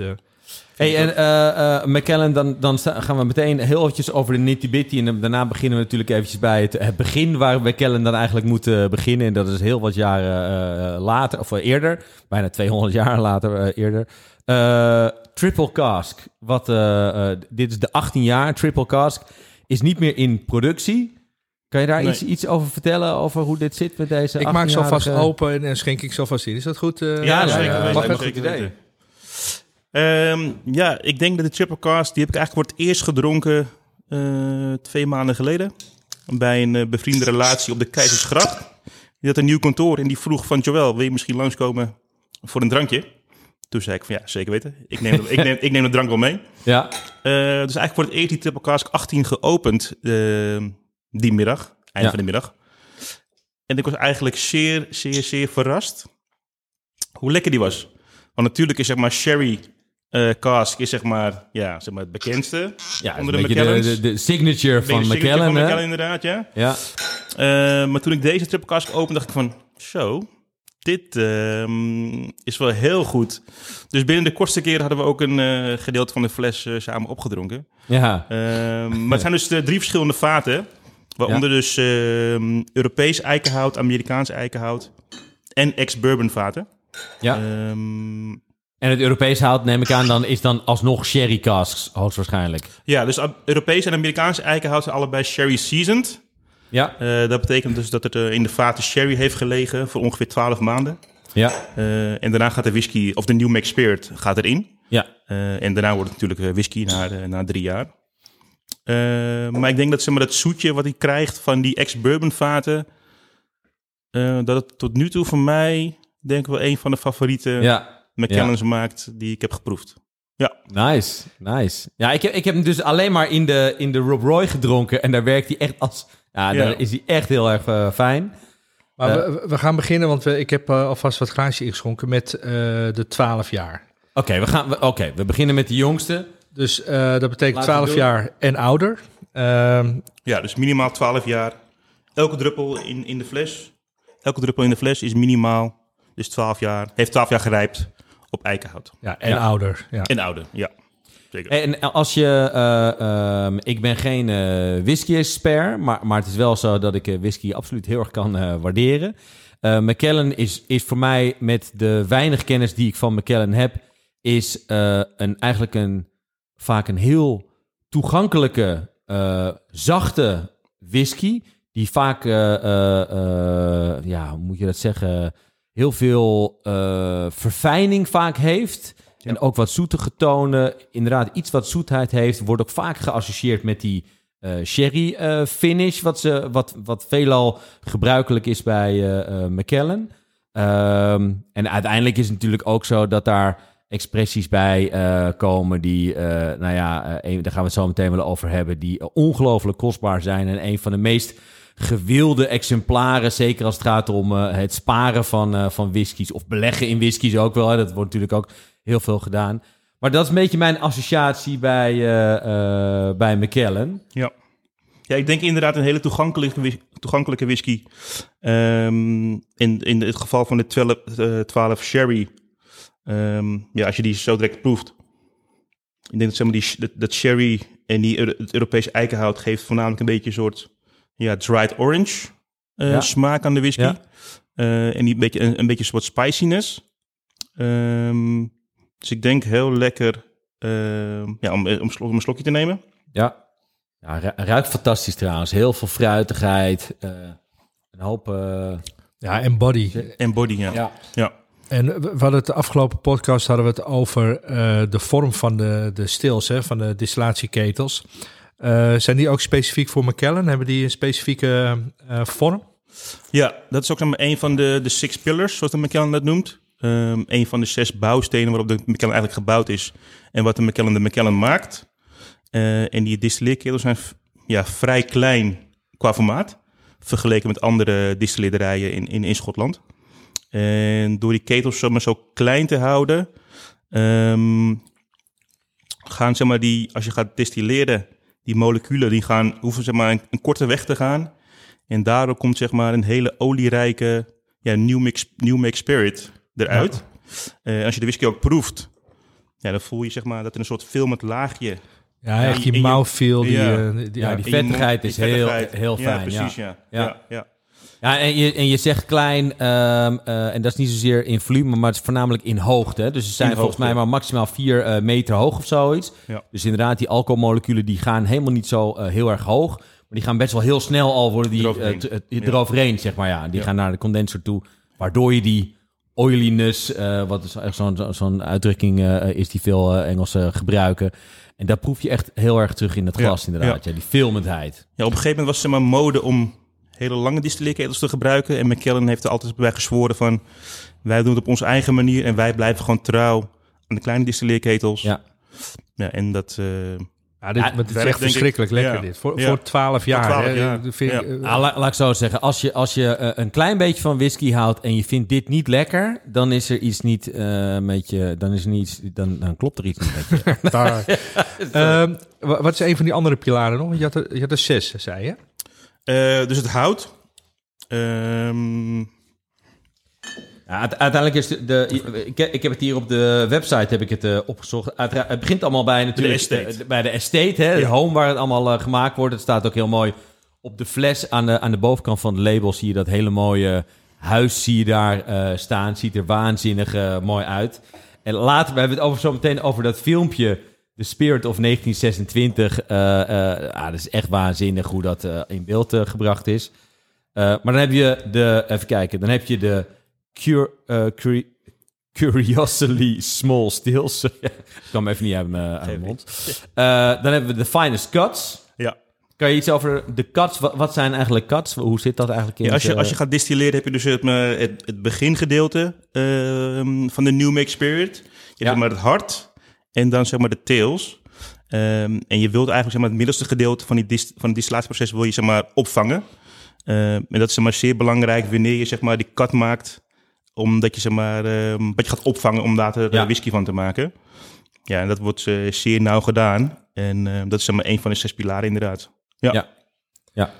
S3: Hey, en eh McKellen, dan, dan gaan we meteen heel eventjes over de nitty-bitty. En daarna beginnen we natuurlijk eventjes bij het, het begin waar McKellen dan eigenlijk moet beginnen. En dat is heel wat jaren later, of eerder. Bijna 200 jaar later eerder. Eh, triple Cask. Wat, eh, eh, dit is de 18 jaar. Triple Cask is niet meer in productie. Kan je daar
S4: Nee.
S3: iets, iets over vertellen? Over hoe dit zit met deze
S2: ik maak ze alvast
S3: 18-jarige-
S2: open en, en schenk ik ze alvast in. Is dat goed? eh?
S4: Ja,
S3: ja, ja,
S4: zeker
S3: Goed idee.
S4: weten. Ehm, ja, ik denk dat de triple cast, die heb ik eigenlijk voor het eerst gedronken eh, twee maanden geleden. Bij een bevriende relatie op de Keizersgracht. Die had een nieuw kantoor en die vroeg van Joël, wil je misschien langskomen voor een drankje? Toen zei ik van ja, zeker weten. Ik neem, de- ik neem, ik neem de drank wel mee.
S3: Ja,
S4: Eh, dus eigenlijk voor het eerst die Triple Cask 18 geopend eh, die middag, eind
S3: Ja.
S4: van de middag. En ik was eigenlijk zeer, zeer, zeer verrast hoe lekker die was. Want natuurlijk is zeg maar sherry eh cask is zeg maar, ja, zeg maar het bekendste.
S3: Ja,
S4: onder de
S3: de, de, de signature van
S4: signature
S3: McKellen.
S4: Van? McKellen inderdaad, ja.
S3: Ja.
S4: Eh, maar toen ik deze triple cask opende, dacht ik van, zo, dit ehm, is wel heel goed. Dus binnen de kortste keren hadden we ook een eh, gedeelte van de fles eh, samen opgedronken.
S3: ja.
S4: Ehm, maar het zijn dus de drie verschillende vaten. Waaronder dus ehm, Europees eikenhout, Amerikaans eikenhout en ex-bourbon vaten.
S3: ja. En het Europees hout, neem ik aan, dan is dan alsnog sherry casks, hoogstwaarschijnlijk.
S4: ja, dus Europees en Amerikaans eikenhout zijn allebei sherry seasoned.
S3: Ja.
S4: Eh, dat betekent dus dat het eh, in de vaten sherry heeft gelegen voor ongeveer 12 maanden.
S3: Ja.
S4: Eh, en daarna gaat de whisky, of de New Make Spirit, gaat erin.
S3: Ja.
S4: En daarna wordt het natuurlijk whisky na, na drie jaar. Maar ik denk dat zeg maar, dat zoetje wat hij krijgt van die ex-bourbon vaten... dat het tot nu toe voor mij, denk ik wel, een van de favoriete
S3: Ja.
S4: McKellens maakt die ik heb geproefd.
S3: Nice, nice. Ja, ik heb, ik heb hem dus alleen maar in de, in de Rob Roy gedronken. En daar werkt hij echt als... Ja,
S4: Ja.
S3: daar is hij echt heel erg eh, fijn.
S2: Maar
S3: Eh.
S2: we, we gaan beginnen, want we, ik heb eh, alvast wat glaasje ingeschonken met eh, de 12 jaar.
S3: Oké, we gaan. we- Oké, we beginnen met de jongste.
S2: Dus eh, dat betekent
S3: Laten we
S2: 12
S3: doen.
S2: jaar en ouder. Ehm,
S4: Ja, dus minimaal 12 jaar. Elke druppel in, in de fles. Elke druppel in de fles is minimaal, dus 12 jaar, heeft 12 jaar gerijpt op eikenhout.
S2: ja, en
S3: Ja.
S2: ouder. Ja.
S4: En ouder, ja.
S3: En als je. eh, ehm, ik ben geen eh whisky-expert, maar, maar het is wel zo dat ik eh, whisky absoluut heel erg kan waarderen. McKellen is, is voor mij, met de weinig kennis die ik van McKellen heb, is een, eigenlijk een, vaak een heel toegankelijke, zachte whisky. Die vaak, ja, hoe moet je dat zeggen, heel veel verfijning vaak heeft. En ook wat zoetige tonen. Inderdaad, iets wat zoetheid heeft. Wordt ook vaak geassocieerd met die eh, sherry eh, finish. Wat, ze, wat, wat veelal gebruikelijk is bij eh eh McKellen. Ehm, en uiteindelijk is het natuurlijk ook zo dat daar expressies bij komen die, nou ja, daar gaan we het zo meteen wel over hebben, die ongelooflijk kostbaar zijn. En een van de meest gewilde exemplaren, zeker als het gaat om het sparen van, eh, van whiskies of beleggen in whiskies ook wel. Dat wordt natuurlijk ook heel veel gedaan. Maar dat is een beetje mijn associatie bij, eh, eh, bij McKellen.
S4: Ja. ja, ik denk inderdaad een hele toegankelijke, toegankelijke whisky. Ehm, in, in het geval van de 12, eh, 12 sherry, ehm, ja, als je die zo direct proeft. Ik denk dat, zeg maar, die, dat, dat sherry en die, het Europese eikenhout geeft voornamelijk een beetje een soort ja, dried orange eh,
S3: Ja.
S4: smaak aan de whisky.
S3: Ja.
S4: Eh, en die beetje, een, een beetje een soort spiciness. Ehm, dus ik denk heel lekker ehm, ja, om, om, slok- om een slokje te nemen.
S3: Ja. ja ru- ruikt fantastisch trouwens. Heel veel fruitigheid. eh, een hoop... eh,
S2: ja, en body.
S4: En body, ja.
S3: ja.
S4: ja.
S2: En we hadden het de afgelopen podcast hadden we het over eh, de vorm van de, de stils, hè, van de distillatieketels. Eh, zijn die ook specifiek voor McKellen? Hebben die een specifieke eh, vorm?
S4: Ja, dat is ook een van de, de six pillars, zoals de McKellen dat noemt. Ehm een van de zes bouwstenen waarop de McKellen eigenlijk gebouwd is. En wat de McKellen de McKellen maakt. Eh, en die distilleerketels zijn ja, vrij klein qua formaat. Vergeleken met andere distilleerderijen in, in, in Schotland. En door die ketels zeg maar, zo klein te houden... ehm, gaan zeg maar, die, als je gaat distilleren, die moleculen die gaan, hoeven zeg maar, een, een korte weg te gaan. En daardoor komt zeg maar een hele olierijke ja, New, mix, new Make Spirit eruit. Eh, als je de whisky ook proeft, ja, dan voel je zeg maar dat er een soort filmend laagje...
S2: Ja, echt die
S4: je-
S2: mouthfeel. Die,
S4: Ja.
S2: eh, die,
S3: Ja, die
S4: mond,
S3: vettigheid
S4: die
S3: is heel- heel fijn,
S4: Ja, precies, ja.
S3: Ja.
S4: ja. ja,
S3: en je, en je zegt klein, ehm, eh, en dat is niet zozeer in volume, maar het is voornamelijk in hoogte. Dus ze zijn volgens mij maar maximaal 4 meter hoog of zoiets.
S4: Ja.
S3: Dus inderdaad, die alcoholmoleculen die gaan helemaal niet zo heel erg hoog. Maar die gaan best wel heel snel al worden die
S4: Eroverheen. Ja.
S3: eroverheen, zeg maar. Ja. Die gaan naar de condenser toe, waardoor je die oiliness, eh, wat is echt zo'n uitdrukking eh, is die veel eh, Engelsen gebruiken. En dat proef je echt heel erg terug in het
S4: Ja.
S3: glas, inderdaad. Ja. die filmendheid.
S4: Ja, op een gegeven moment was het maar, mode om hele lange distilleerketels te gebruiken. En McKellen heeft er altijd bij gezworen van... wij doen het op onze eigen manier en wij blijven gewoon trouw aan de kleine distilleerketels.
S3: Ja.
S4: Ja, en dat,
S2: Ja, dit,
S3: Ja,
S2: het is echt
S4: ik-
S2: verschrikkelijk lekker
S4: ja.
S2: dit. Voor,
S4: Ja.
S2: voor 12 jaar.
S4: 12
S2: hè.
S4: jaar.
S2: Dat Vind ik, eh,
S3: la- laat ik zo zeggen. Als je, als je eh, een klein beetje van whisky houdt en je vindt dit niet lekker, dan is er iets niet eh, met je. Dan, is er niet, dan, dan klopt er iets niet met je.
S2: daar. Ehm, wa- wat is een van die andere pilaren nog? Je had er, je had er zes, zei je?
S4: Eh, dus het hout. Ehm,
S3: Ja, uiteindelijk is de, de ik, ik heb het hier op de website heb ik het eh, opgezocht. Het begint allemaal bij natuurlijk
S4: estate.
S3: eh, bij de estate, hè, de
S4: Ja.
S3: home waar het allemaal eh, gemaakt wordt. Het staat ook heel mooi op de fles aan de, aan de bovenkant van het label zie je dat hele mooie huis zie je daar staan. Ziet er waanzinnig mooi uit. En later, we hebben het over, zo meteen over dat filmpje The Spirit of 1926. eh eh, ah, dat is echt waanzinnig hoe dat in beeld gebracht is. Maar dan heb je de, even kijken, dan heb je de Eh, Curi- Curiously Small Stills. Ik kwam even niet mijn, uit mijn mond. Eh, dan hebben we de Finest Cuts.
S4: ja.
S3: Kan je iets over de cuts? Wat, wat zijn eigenlijk cuts? Hoe zit dat eigenlijk in?
S4: Ja, als, je,
S3: het,
S4: als je
S3: eh,
S4: gaat distilleren heb je dus het, het, het begingedeelte ehm, van de New Make Spirit. Je
S3: Ja.
S4: hebt maar het hart en dan zeg maar de tails. Ehm, en je wilt eigenlijk zeg maar, het middelste gedeelte van, die dist, van het distillatieproces wil je zeg maar, opvangen. Ehm, en dat is zeg maar, zeer belangrijk wanneer je zeg maar, die cut maakt. Omdat je zeg maar, ehm, wat je gaat opvangen om daar de
S3: Ja.
S4: whisky van te maken. Ja, en dat wordt eh, zeer nauw gedaan. En ehm, dat is zeg maar, een van de zes pilaren inderdaad. Ja.
S3: Ja. Ja.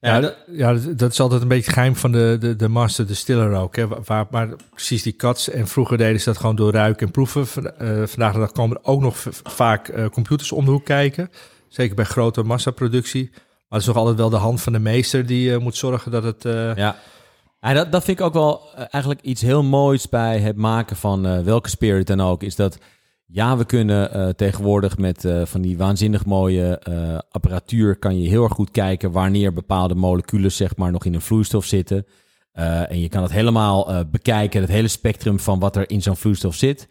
S2: Ja,
S3: Ja,
S2: dat, ja, dat- is altijd een beetje het geheim van de, de, de master distiller ook. Hè, waar, waar precies die cuts. En vroeger deden ze dat gewoon door ruiken en proeven. Eh, vandaag de dag komen er ook nog vaak eh, computers om de hoek kijken. Zeker bij grote massaproductie. Maar het is nog altijd wel de hand van de meester die eh, moet zorgen dat het... eh,
S3: Ja. Dat, vind ik ook wel eh, eigenlijk iets heel moois bij het maken van eh, welke spirit dan ook. Is dat, ja, we kunnen eh, tegenwoordig met van die waanzinnig mooie apparatuur... kan je heel erg goed kijken wanneer bepaalde moleculen zeg maar nog in een vloeistof zitten. En je kan het helemaal bekijken, het hele spectrum van wat er in zo'n vloeistof zit.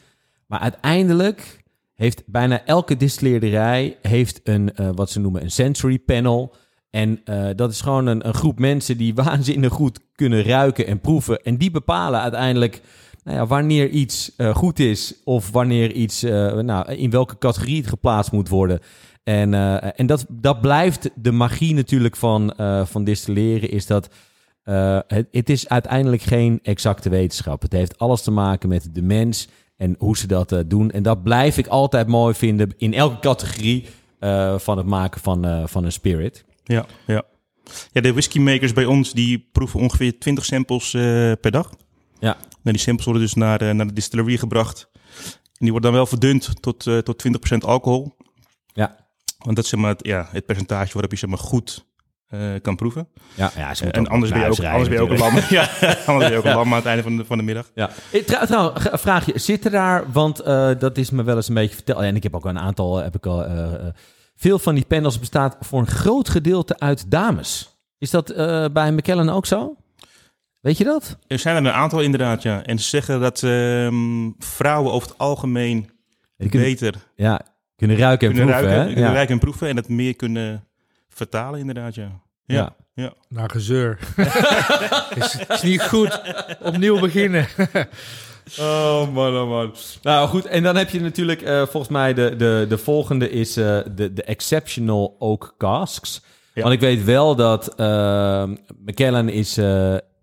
S3: Maar uiteindelijk heeft bijna elke distilleerderij heeft een, wat ze noemen een sensory panel... En eh, dat is gewoon een, een groep mensen die waanzinnig goed kunnen ruiken en proeven. En die bepalen uiteindelijk nou ja, wanneer iets eh, goed is of wanneer iets, eh, nou, in welke categorie het geplaatst moet worden. En, en dat, dat blijft de magie natuurlijk van, van distilleren, is dat het, het is uiteindelijk geen exacte wetenschap. Het heeft alles te maken met de mens en hoe ze dat doen. En dat blijf ik altijd mooi vinden in elke categorie van het maken van, van een spirit.
S4: Ja, ja. ja, de whiskymakers bij ons die proeven ongeveer 20 samples eh, per dag.
S3: Ja.
S4: Nou, die samples worden dus naar, de- naar de distillery gebracht. En die worden dan wel verdund tot, eh, tot 20% alcohol.
S3: Ja.
S4: Want dat is zeg maar, het, ja, het percentage waarop je zeg maar, goed eh, kan proeven.
S3: Ja, ja ze
S4: en anders ben, je ook, anders ben je ook een lam. ja, anders ben je ook een lam aan het einde van de, van de middag.
S3: Ja. Eh, Trouw, een vraagje. Zit er daar, want eh, dat is me wel eens een beetje verteld. En ik heb ook een aantal, heb ik al, eh, eh, veel van die panels bestaat voor een groot gedeelte uit dames. Is dat eh, bij McKellen ook zo? Weet je dat?
S4: Er zijn er een aantal inderdaad, ja. En ze zeggen dat ehm, vrouwen over het algemeen
S3: kunnen,
S4: beter
S3: ja, kunnen ruiken en
S4: kunnen
S3: proeven,
S4: ruiken,
S3: hè?
S4: kunnen
S3: Ja.
S4: ruiken en proeven. En dat meer kunnen vertalen inderdaad, ja.
S3: Ja.
S4: ja.
S2: Naar gezeur. is, is niet goed. Opnieuw beginnen.
S3: Oh man, oh man. Nou goed, en dan heb je natuurlijk eh, volgens mij de, de, de volgende is eh, de, de Exceptional Oak Casks.
S4: Ja.
S3: Want ik weet wel dat eh, McKellen is,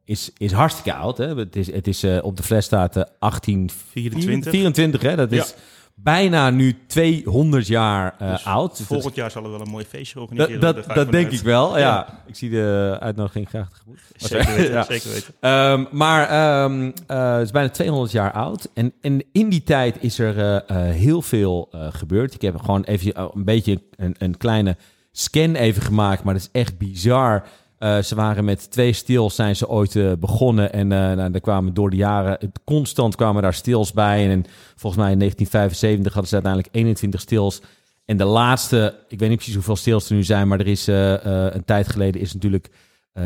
S3: is, is hartstikke oud. Hè? Het is, het is, op de fles staat eh 1824.
S4: 24.
S3: hè? Dat is
S4: Ja.
S3: Bijna nu 200 jaar eh,
S4: Dus
S3: oud. Dus
S4: Volgend jaar zal er wel een mooi feestje
S3: dat,
S4: organiseren.
S3: dat,
S4: ga
S3: dat denk ik wel, ja.
S4: Ja.
S3: Ik zie de uitnodiging graag tegemoet.
S4: Zeker weten,
S3: Ja.
S4: zeker weten.
S3: Ehm, maar ehm, eh, het is bijna 200 jaar oud. En, en in die tijd is er eh, heel veel gebeurd. Ik heb gewoon even een beetje een, een kleine scan even gemaakt. Maar dat is echt bizar. Eh, ze waren met twee stils zijn ze ooit eh, begonnen. En eh nou, er kwamen door de jaren constant kwamen daar stils bij. En volgens mij in 1975 hadden ze uiteindelijk 21 stils. En de laatste, ik weet niet precies hoeveel stils er nu zijn, maar er is een tijd geleden is natuurlijk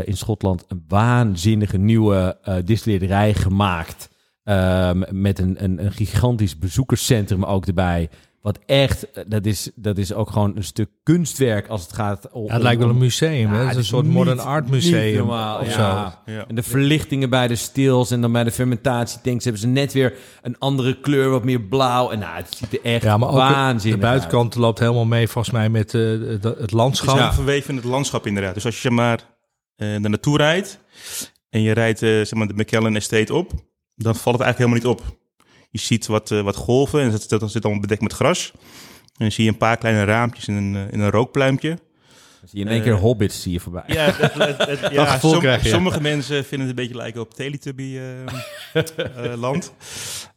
S3: in Schotland een waanzinnige nieuwe distilleerderij gemaakt. Ehm, met een, een, een gigantisch bezoekerscentrum ook erbij. Wat echt, eh, dat is, dat is ook gewoon een stuk kunstwerk als het gaat om...
S2: Ja, het lijkt wel een museum. hè?
S3: Ja,
S2: Het is een soort
S3: niet-
S2: modern art museum
S3: normaal,
S2: of
S3: ja.
S2: zo.
S4: Ja.
S3: En de verlichtingen bij de stils en dan bij de fermentatietanks hebben ze net weer een andere kleur, wat meer blauw. En nou, het ziet er echt
S2: Ja, maar ook
S3: waanzinnig
S2: de buitenkant loopt helemaal mee volgens mij met eh, het
S4: Het
S2: landschap.
S4: is ja. verweven in het landschap inderdaad. Dus als je maar eh daar naartoe rijdt en je rijdt zeg maar de McKellen Estate op, dan valt het eigenlijk helemaal niet op. Je ziet wat, eh, wat golven en dat, dat zit allemaal bedekt met gras. En dan zie je een paar kleine raampjes in een, eh, in een rookpluimpje.
S3: uit. Zie je in één keer hobbits zie je voorbij.
S4: Ja, het- ja
S2: gevoel
S4: som-
S2: krijg je.
S4: sommige mensen vinden het een beetje lijken op Teletubby eh, eh, land.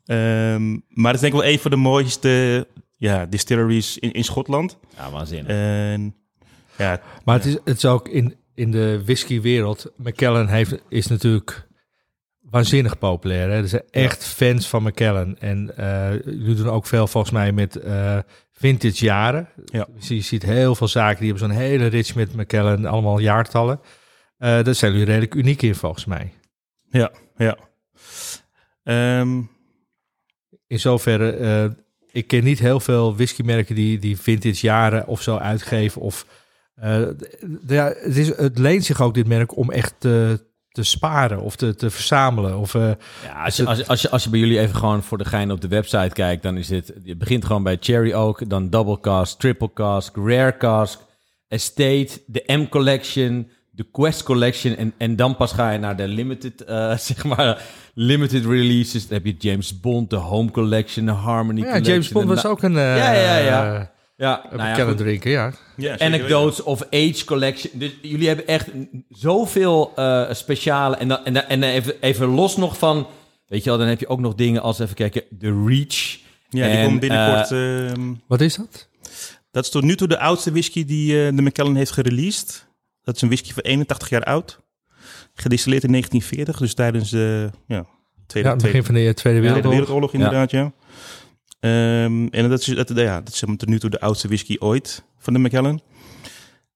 S4: Ehm, maar het is denk ik wel een van de mooiste ja, distilleries in, in Schotland.
S3: Ja, waanzinnig.
S4: En ja,
S2: Maar het is, het is ook in, in de whiskywereld. McKellen heeft, is natuurlijk waanzinnig populair. Hè? Er zijn echt fans van McKellen. En eh jullie doen ook veel volgens mij met eh, vintage jaren.
S4: Ja.
S2: Dus je ziet heel veel zaken die hebben zo'n hele rits met McKellen. Allemaal jaartallen. Eh daar zijn jullie redelijk uniek in volgens mij.
S4: ja, ja. Ehm,
S2: In zoverre, ik ken niet heel veel whiskymerken die, die vintage jaren of zo uitgeven. Of, ja, het, is, het leent zich ook, dit merk, om echt te, te sparen of te, te verzamelen. Of, eh,
S3: Ja, als je, als, je, als, je, als je bij jullie even gewoon voor de gein op de website kijkt, dan is dit... Je begint gewoon bij Cherry Oak, dan Double Cask, Triple Cask, Rare Cask, Estate, de M Collection, de Quest Collection en, en dan pas ga je naar de limited, eh, zeg maar, limited releases. Dan heb je James Bond, de Home Collection, de Harmony
S2: ja,
S3: Collection.
S2: James Bond was ook een uh,
S3: Ja, ja, ja. Ja,
S2: een
S3: nou ja,
S2: McKellen
S3: goed.
S2: drinken, ja.
S3: Anecdotes of Age Collection. Dus jullie hebben echt zoveel eh, speciale. En, dan, en, dan- en even, even los nog van. Weet je wel, dan heb je ook nog dingen als even kijken. De Reach.
S4: Ja, die komt binnenkort. ehm,
S2: Wat is dat?
S4: dat is tot nu toe de oudste whisky die eh, de McKellen heeft gereleased. Dat is een whisky van 81 jaar oud. Gedistilleerd in 1940, dus tijdens de ja, Tweede,
S2: Ja, het begin van de Tweede
S4: Tweede
S2: Wereldoorlog.
S4: Wereldoorlog, inderdaad, ja. Ehm, en dat is, dat, ja, dat is tot nu toe de oudste whisky ooit van de Macallan.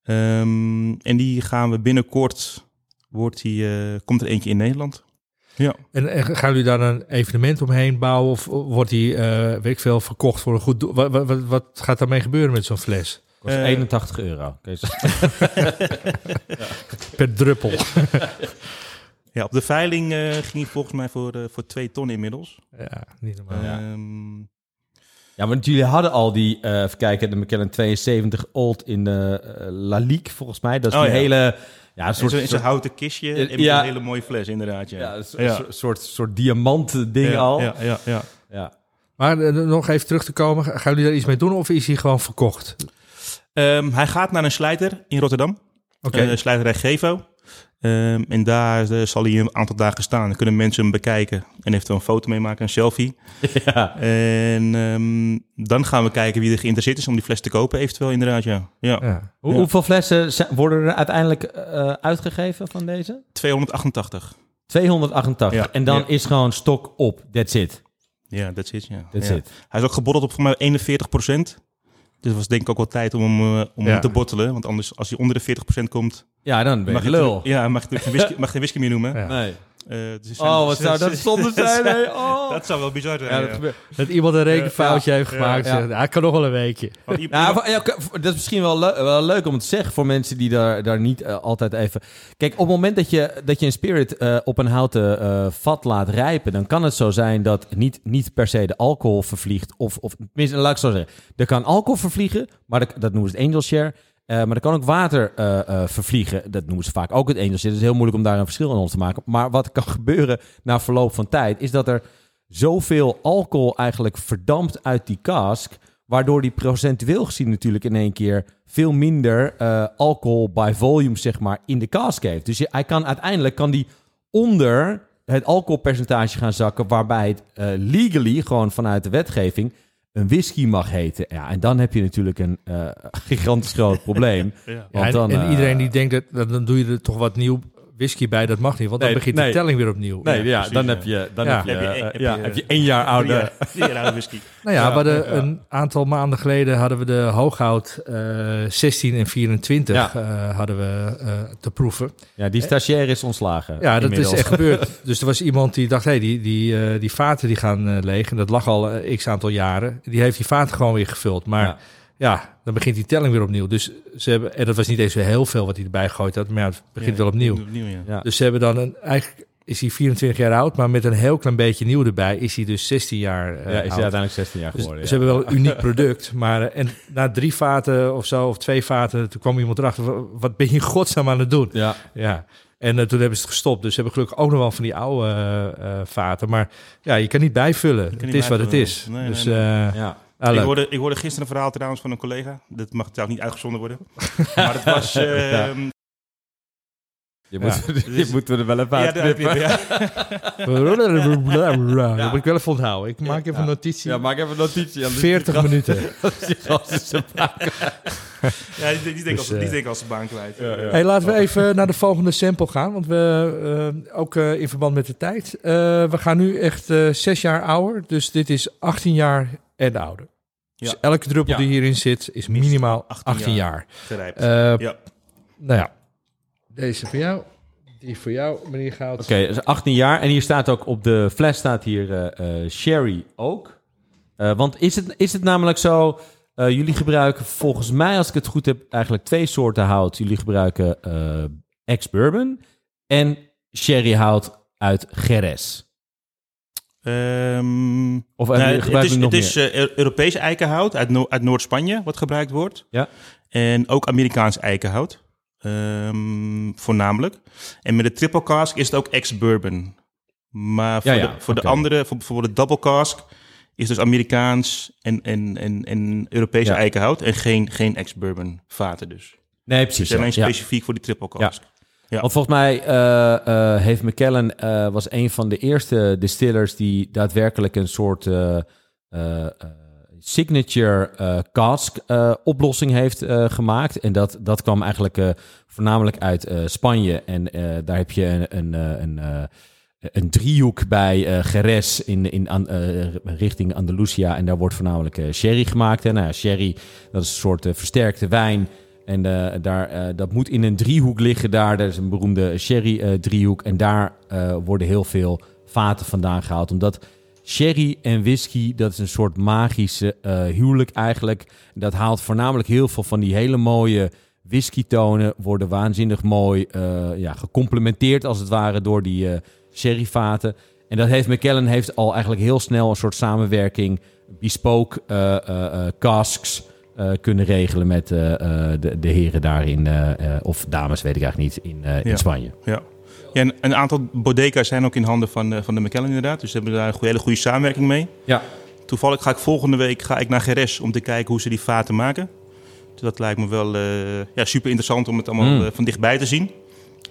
S4: Ehm, en die gaan we binnenkort, wordt die, eh, komt er eentje in Nederland. Ja.
S2: En, en gaan jullie daar een evenement omheen bouwen? Of wordt die, eh weet ik veel, verkocht voor een goed doel? Wat, wat, wat, gaat daarmee gebeuren met zo'n fles?
S3: Kost
S4: Eh,
S3: 81 euro.
S2: Per druppel.
S4: ja, op de veiling eh, ging die volgens mij voor, eh, voor twee ton inmiddels.
S2: ja, niet normaal.
S3: Ja. Ja, want jullie hadden al die, eh even kijken, de McKellen 72 Old in de eh, La Ligue, volgens mij. Dat is
S4: Oh,
S3: een
S4: ja.
S3: hele, ja, een
S4: in
S3: soort,
S4: in zo'n houten kistje en met
S3: Ja.
S4: een hele mooie fles, inderdaad. Ja,
S3: ja, een soort,
S4: Ja.
S3: soort, soort, soort diamant ding
S4: ja,
S3: al.
S4: Ja, ja, ja.
S3: Ja.
S2: Maar eh, nog even terug te komen. Gaan jullie daar iets mee doen of is hij gewoon verkocht?
S4: Ehm, hij gaat naar een slijter in Rotterdam.
S2: Oké.
S4: Eh, slijterij Gevo. Ehm, en daar eh, zal hij een aantal dagen staan. Dan kunnen mensen hem bekijken en eventueel een foto meemaken, een selfie.
S3: ja.
S4: En ehm, dan gaan we kijken wie er geïnteresseerd is om die fles te kopen, eventueel inderdaad, ja. ja.
S2: ja.
S3: Hoe-
S4: Ja.
S3: Hoeveel flessen worden er uiteindelijk eh, uitgegeven van deze?
S4: 288.
S3: 288.
S4: Ja,
S3: en dan
S4: ja.
S3: is gewoon stok op. That's it.
S4: Ja, that's it, ja.
S3: That's
S4: Ja.
S3: it.
S4: Hij is ook gebotteld op voor mij 41 Dus het was denk ik ook wel tijd om hem, eh, om
S2: Ja.
S4: hem te bottelen. Want anders, als hij onder de 40% komt,
S3: Ja, dan ben
S4: mag
S3: je
S4: je,
S3: lul.
S4: natuurlijk- ja, mag je geen whisky, mag geen whisky meer noemen.
S2: Ja.
S3: Nee.
S4: Eh, dus zijn-
S3: Oh, wat zou dat zonde zijn? hè? Oh.
S4: Dat zou wel bizar zijn.
S3: Ja, dat gebeurt.
S2: Dat iemand een rekenfoutje heeft
S4: ja,
S2: gemaakt.
S3: ja.
S2: zegt, "Ah, kan nog wel een weekje.
S3: Nou, dat is misschien wel, wel leuk om te zeggen voor mensen die daar, daar niet eh, altijd even... Kijk, op het moment dat je, dat je een spirit eh, op een houten eh, vat laat rijpen... dan kan het zo zijn dat niet, niet per se de alcohol vervliegt. Of, of tenminste, laat ik het zo zeggen. Er kan alcohol vervliegen, maar dat, dat noemen ze het angel share... Eh, maar er kan ook water eh, eh, vervliegen. Dat noemen ze vaak ook het share. Het is heel moeilijk om daar een verschil in te maken. Maar wat kan gebeuren na verloop van tijd... is dat er zoveel alcohol eigenlijk verdampt uit die cask... waardoor die procentueel gezien natuurlijk in één keer... veel minder alcohol by volume, zeg maar, in de cask heeft. Dus hij kan uiteindelijk kan die onder het alcoholpercentage gaan zakken... waarbij het legally, gewoon vanuit de wetgeving... een whisky mag heten. Ja, en dan heb je natuurlijk een eh, gigantisch groot probleem.
S4: Ja.
S2: Ja,
S3: Want
S2: en,
S3: dan,
S2: en
S3: eh,
S2: iedereen die denkt, dat, dat- dan doe je er toch wat nieuw whisky bij, dat mag niet. Want dan
S3: Nee,
S2: begint
S3: nee.
S2: de telling weer opnieuw.
S3: Nee, ja,
S4: precies,
S3: dan
S4: ja.
S3: heb je, dan
S2: Ja.
S3: heb je,
S4: Heb je-
S3: eh,
S4: heb je-
S3: heb je één jaar oude.
S4: Jaar whisky.
S2: Nou ja,
S3: Ja,
S2: we hadden
S3: ja.
S2: een aantal maanden geleden hadden we de hooghout eh 16 en 24
S3: Ja.
S2: eh, hadden we eh, te proeven.
S3: Ja, die stagiair is ontslagen.
S2: Ja, dat
S3: inmiddels.
S2: is echt gebeurd. Dus er was iemand die dacht, hé, hey, die, die, eh, die vaten die gaan eh, leeg. En dat lag al eh, x aantal jaren. Die heeft die vaten gewoon weer gevuld. Maar
S3: Ja.
S2: dan begint die telling weer opnieuw. Dus ze hebben, en dat was niet eens weer heel veel wat hij erbij gegooid had. Maar ja, het begint wel opnieuw.
S4: Opnieuw, ja.
S3: Ja.
S2: Dus ze hebben dan een, eigenlijk is hij 24 jaar oud, maar met een heel klein beetje nieuw erbij is hij dus 16 jaar eh,
S3: ja, is hij
S2: oud.
S3: uiteindelijk 16 jaar
S2: Dus
S3: geworden.
S2: ze
S3: ja.
S2: hebben wel een uniek product. Maar eh, en na drie vaten of zo, of twee vaten, toen kwam iemand erachter. "Wa- Wat ben je in godsnaam aan het doen?
S3: Ja,
S2: Ja. En eh, toen hebben ze het gestopt. Dus ze hebben gelukkig ook nog wel van die oude eh, eh, vaten. Maar ja, je kan niet bijvullen. het is wat het is.
S4: Nee,
S2: dus
S4: nee.
S2: eh,
S3: ja.
S2: Ah,
S4: ik, hoorde, ik hoorde gisteren een verhaal trouwens van een collega. Dat mag trouwens niet uitgezonden worden. maar het was... ehm,
S3: Je, moet, je moet er wel even
S4: ja,
S3: uitknippen.
S4: het, ja.
S2: Dat moet ik wel even onthouden. Ik maak even een notitie.
S3: Ja, maak even een notitie. anders-
S2: 40 minuten.
S4: Ja, die, die, denk
S2: Dus,
S4: als, die denk als de baan kwijt.
S3: Ja, ja.
S2: Hey, laten we even naar de volgende sample gaan. Want we, eh, ook eh, in verband met de tijd. eh, we gaan nu echt zes jaar ouder. Dus dit is 18 jaar en ouder. Dus elke druppel
S3: Ja.
S2: die hierin zit is minimaal 18,
S4: 18
S2: jaar.
S4: jaar.
S2: Eh,
S4: Ja.
S2: Nou ja, deze voor jou. Die voor jou, meneer Goud.
S3: Oké, dus 18 jaar. En hier staat ook op de fles staat hier eh, eh, Sherry ook. Eh, want is het, is het namelijk zo... eh, jullie gebruiken volgens mij, als ik het goed heb, eigenlijk twee soorten hout. Jullie gebruiken eh ex-bourbon en sherryhout uit Jerez.
S4: Ehm,
S3: Of
S4: nou, het is, het is eh, Eu- Europees eikenhout uit, No- uit Noord-Spanje wat gebruikt wordt.
S3: Ja.
S4: En ook Amerikaans eikenhout. ehm, voornamelijk. En met de triple cask is het ook ex-bourbon. Maar voor,
S3: Ja, ja,
S4: de, voor de andere, voor bijvoorbeeld de double cask, is dus Amerikaans en, en, en, en Europees
S3: Ja.
S4: eikenhout. En geen, geen ex-bourbon vaten dus.
S3: Nee, precies.
S4: is alleen
S3: ja.
S4: specifiek voor die triple cask. Ja.
S3: Want volgens mij eh, heeft McKellen eh, was een van de eerste distillers die daadwerkelijk een soort signature cask oplossing heeft gemaakt. En dat, dat kwam eigenlijk voornamelijk uit Spanje. En daar heb je een, een, een, een driehoek bij eh Jerez in, in, richting Andalusia. En daar wordt voornamelijk sherry gemaakt. En nou, sherry, dat is een soort versterkte wijn. En eh, daar, eh, dat moet in een driehoek liggen daar. Dat is een beroemde sherry-driehoek. en daar eh, worden heel veel vaten vandaan gehaald. Omdat sherry en whisky, dat is een soort magische eh, huwelijk eigenlijk. Dat haalt voornamelijk heel veel van die hele mooie whiskytonen. Worden waanzinnig mooi eh, ja, gecomplementeerd als het ware door die eh sherryvaten. En dat heeft McKellen heeft al eigenlijk heel snel een soort samenwerking, bespoke eh, eh, eh, casks eh, kunnen regelen met eh, eh, de, de heren daarin, eh, of dames, weet ik eigenlijk niet, in, in. Spanje.
S4: Ja. Ja, en een aantal bodeca's zijn ook in handen van, van de McKellen inderdaad. Dus ze hebben daar een goede, hele goede samenwerking mee.
S3: Ja.
S4: Toevallig ga ik volgende week ga ik naar Geres om te kijken hoe ze die vaten maken. Dus dat lijkt me wel ja, super interessant om het allemaal
S3: Mm.
S4: eh, van dichtbij te zien.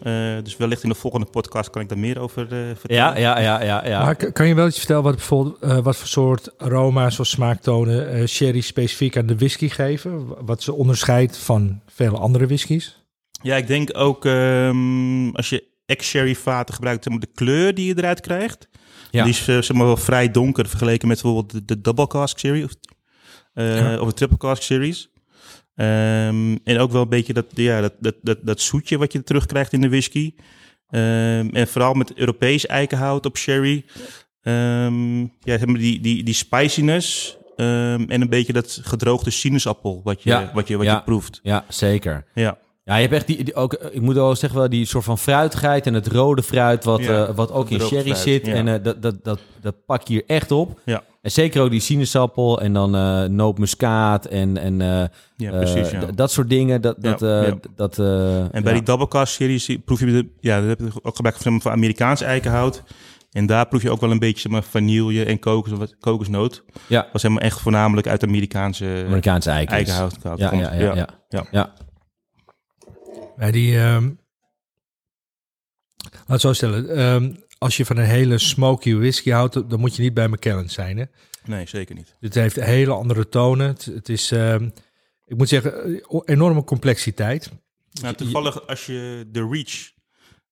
S4: Eh, dus wellicht in de volgende podcast kan ik daar meer over eh, vertellen.
S3: Ja, ja, ja, ja. ja.
S2: Maar kan je wel iets vertellen wat, bijvoorbeeld, eh, wat voor soort aroma's of smaaktonen eh, sherry specifiek aan de whisky geven? Wat ze onderscheidt van vele andere whiskies?
S4: Ja, ik denk ook ehm, als je ex-sherry vaten gebruikt, de kleur die je eruit krijgt.
S3: Ja.
S4: Die is zeg maar, wel vrij donker vergeleken met bijvoorbeeld de, de double cask series of, eh,
S2: Ja.
S4: of de triple cask series. Ehm, en ook wel een beetje dat, ja, dat, dat, dat, dat zoetje wat je terugkrijgt in de whisky. Ehm, en vooral met Europees eikenhout op sherry. Ehm, ja, zeg maar die, die, die spiciness en een beetje dat gedroogde sinaasappel wat je,
S3: Ja.
S4: wat je, wat
S3: Ja.
S4: je proeft.
S3: ja, zeker.
S4: Ja.
S3: Ja, je hebt echt die, die ook, ik moet wel zeggen, wel die soort van fruitigheid en het rode fruit, wat,
S4: Ja,
S3: eh, wat ook in sherry
S4: fruit,
S3: zit.
S4: ja.
S3: En eh, dat, dat, dat, dat pak je hier echt op.
S4: Ja.
S3: En zeker ook die sinaasappel en dan eh nootmuskaat en, en eh,
S4: Ja,
S3: eh,
S4: precies. Ja.
S3: d- dat soort dingen. Dat, dat,
S4: Ja,
S3: eh,
S4: ja.
S3: dat, eh,
S4: En bij
S3: ja.
S4: die double cast series zie- proef je de, ja, dat heb je ook gebruikt van, van Amerikaans eikenhout. En daar proef je ook wel een beetje zeg maar, vanille en kokos, wat- kokosnoot.
S3: Ja.
S4: Was helemaal echt voornamelijk uit Amerikaanse
S3: Amerikaanse eikens.
S4: eikenhout.
S3: Ja,
S4: komt.
S3: ja, ja, ja.
S4: Ja.
S3: ja.
S2: Ja, die, ehm laat het zo stellen. ehm, als je van een hele smoky whisky houdt, dan moet je niet bij McKellen zijn. Hè?
S4: Nee, zeker niet.
S2: Dit heeft hele andere tonen. Het, het is, ehm, ik moet zeggen, eh, enorme complexiteit.
S4: Nou, toevallig als je de Reach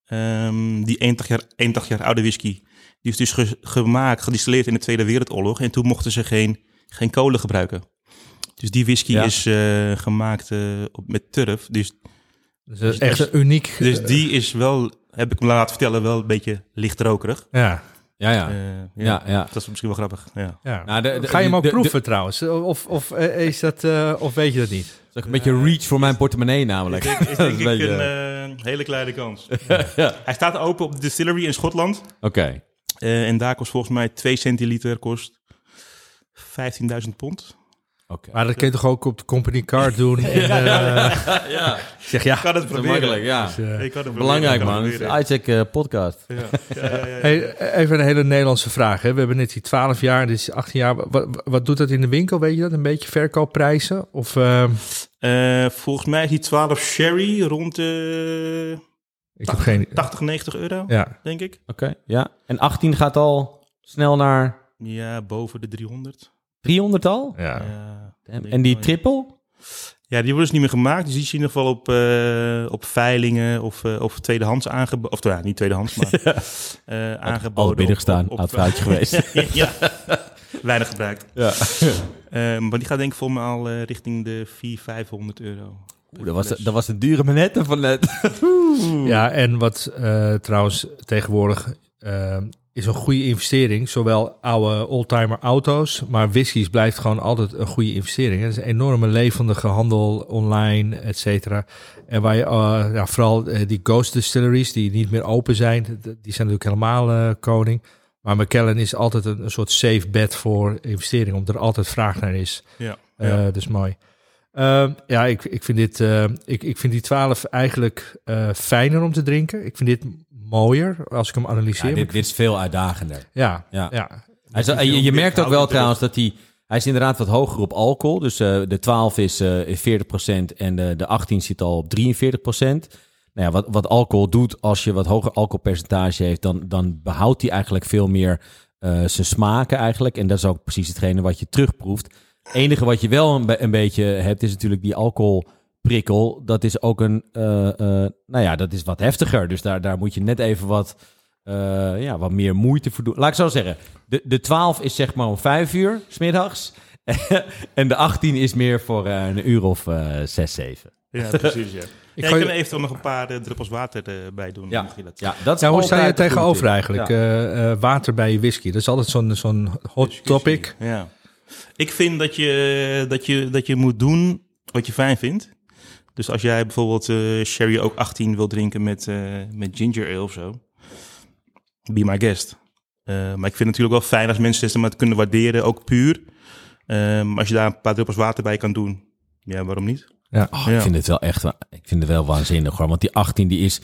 S4: Ehm, die 81 jaar, 81 jaar oude whisky, die is dus ge- gemaakt, gedistilleerd in de Tweede Wereldoorlog. En toen mochten ze geen, geen kolen gebruiken. Dus die whisky
S3: Ja.
S4: is eh, gemaakt eh, met turf. Dus,
S2: Dus is echt uniek...
S4: dus die is wel, heb ik me laten vertellen, wel een beetje lichtrokerig.
S2: Ja,
S3: Ja, ja.
S4: Eh,
S3: ja, ja.
S4: Dat is misschien wel grappig. Ja.
S2: ja.
S3: Nou, de- de-
S2: Ga je hem ook
S3: de- de-
S2: proeven trouwens? Of, of, eh, is dat, eh, of weet je dat niet?
S3: Dat is een beetje reach voor mijn portemonnee namelijk.
S4: Ik denk, is denk
S3: Dat
S4: ik
S3: is een
S4: een
S3: beetje-
S4: hele kleine kans. Hij staat open op de distillery in Schotland.
S3: Oké.
S4: Eh, en daar kost volgens mij 2 centiliter kost 15.000 pond.
S3: Oké.
S2: Maar dat kun je toch ook op de company card doen? En, eh,
S3: Ja,
S2: ik zeg ja.
S4: Ik kan het proberen.
S3: makkelijk, ja.
S2: Dus, eh,
S4: Ik kan het
S3: Belangrijk
S4: proberen,
S3: man.
S4: het
S3: Isaac podcast.
S4: Ja. Ja, ja, ja, ja.
S2: Hey, even een hele Nederlandse vraag. Hè. We hebben net die 12 jaar, dit is 18 jaar. Wat, wat doet dat in de winkel? Weet je dat? Een beetje verkoopprijzen? Of eh,
S4: Eh, volgens mij is die 12 sherry rond de
S2: ik heb geen.
S4: 80, 90 euro,
S2: Ja,
S4: denk ik.
S3: Oké, ja. En 18 gaat al snel naar
S4: Ja, boven de 300.
S3: 300 al?
S2: ja.
S4: Ja,
S3: En, die triple?
S4: Ja, die worden dus niet meer gemaakt. Dus die zie je in ieder geval op, eh, op veilingen of, eh, of tweedehands aangeboden. Of ja, niet tweedehands, maar eh aangeboden.
S3: Al binnengestaan,
S4: op- op-
S3: oud foutje geweest.
S4: ja, weinig gebruikt.
S3: Ja.
S4: Eh, maar die gaat denk ik voor me al eh, richting de 400, 500 euro.
S3: Oeh, dat, was, dat was de dure manette van net.
S2: ja, en wat eh, trouwens tegenwoordig is een goede investering. Zowel oude oldtimer auto's, maar whiskies blijft gewoon altijd een goede investering. Het is een enorme levendige handel online, et cetera. En waar je eh, ja, vooral eh, die ghost distilleries die niet meer open zijn, die zijn natuurlijk helemaal eh, koning. Maar McKellen is altijd een, een soort safe bet voor investering, omdat er altijd vraag naar is.
S4: Ja. Ja.
S2: Dus mooi. Ehm, ja, ik, ik, vind dit, ik, ik vind die 12 eigenlijk fijner om te drinken. Ik vind dit mooier als ik hem analyseer.
S3: Ja, dit, dit is veel uitdagender.
S2: ja,
S3: Ja.
S2: ja.
S3: Hij is- je, je merkt ook wel trouwens dat hij... Hij is inderdaad wat hoger op alcohol. Dus eh, de 12 is, eh, is 40% en de, de 18 zit al op 43%. Nou ja, wat, wat alcohol doet als je wat hoger alcoholpercentage heeft... dan, dan behoudt hij eigenlijk veel meer eh, zijn smaken eigenlijk. En dat is ook precies hetgene wat je terugproeft. Het enige wat je wel een, een beetje hebt is natuurlijk die alcoholprikkel. Dat is ook een... eh, eh, nou ja, dat is wat heftiger. Dus daar, daar moet je net even wat... eh, ja, wat meer moeite voor doen. Laat ik zo zeggen. De, de 12 is zeg maar om 5 uur, smiddags. en de 18 is meer voor een uur of eh 6, 7.
S4: ja, precies. Ja.
S2: Ik
S4: ja, je kan er eventueel nog een paar druppels water eh, bij doen.
S3: Ja.
S4: je dat-
S3: Ja, dat is
S2: Nou, hoe sta je tegenover eigenlijk?
S3: Ja.
S2: Eh, eh, water bij je whisky. Dat is altijd zo'n zo'n hot
S4: Discussie.
S2: topic.
S4: Ja. Ik vind dat je, dat, je, dat je moet doen wat je fijn vindt. Dus als jij bijvoorbeeld eh, sherry ook 18 wil drinken met, eh, met ginger ale of zo, be my guest. Eh, maar ik vind het natuurlijk wel fijn als mensen het maar kunnen waarderen, ook puur. Ehm, als je daar een paar druppels water bij kan doen, ja, waarom niet?
S2: Ja.
S3: Oh,
S4: Ja.
S3: Ik vind het wel echt, ik vind het wel waanzinnig hoor. Want die 18 die is,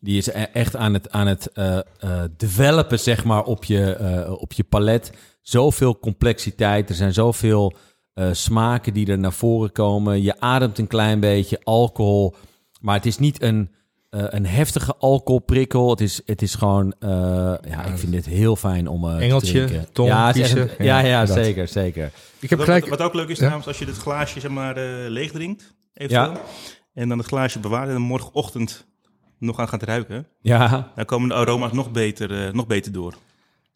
S3: die is e- echt aan het, aan het eh, eh, developen zeg maar op je, eh, op je palet. Zoveel complexiteit, er zijn zoveel eh, smaken die er naar voren komen. Je ademt een klein beetje alcohol, maar het is niet een, eh, een heftige alcoholprikkel. Het is, het is gewoon, eh, ja, ik vind dit heel fijn om eh,
S2: Engeltje,
S3: te drinken. ja, een- ja, ja,
S2: Ja,
S3: zeker, zeker.
S2: Ik heb
S4: Wat,
S2: gelijk...
S4: wat, wat ook leuk is
S2: Ja.
S4: trouwens, als je dit glaasje zeg maar eh, leeg drinkt, eventueel, en dan het glaasje bewaart en dan morgenochtend nog aan gaat ruiken,
S3: Ja,
S4: dan komen de aroma's nog beter, eh, nog beter door.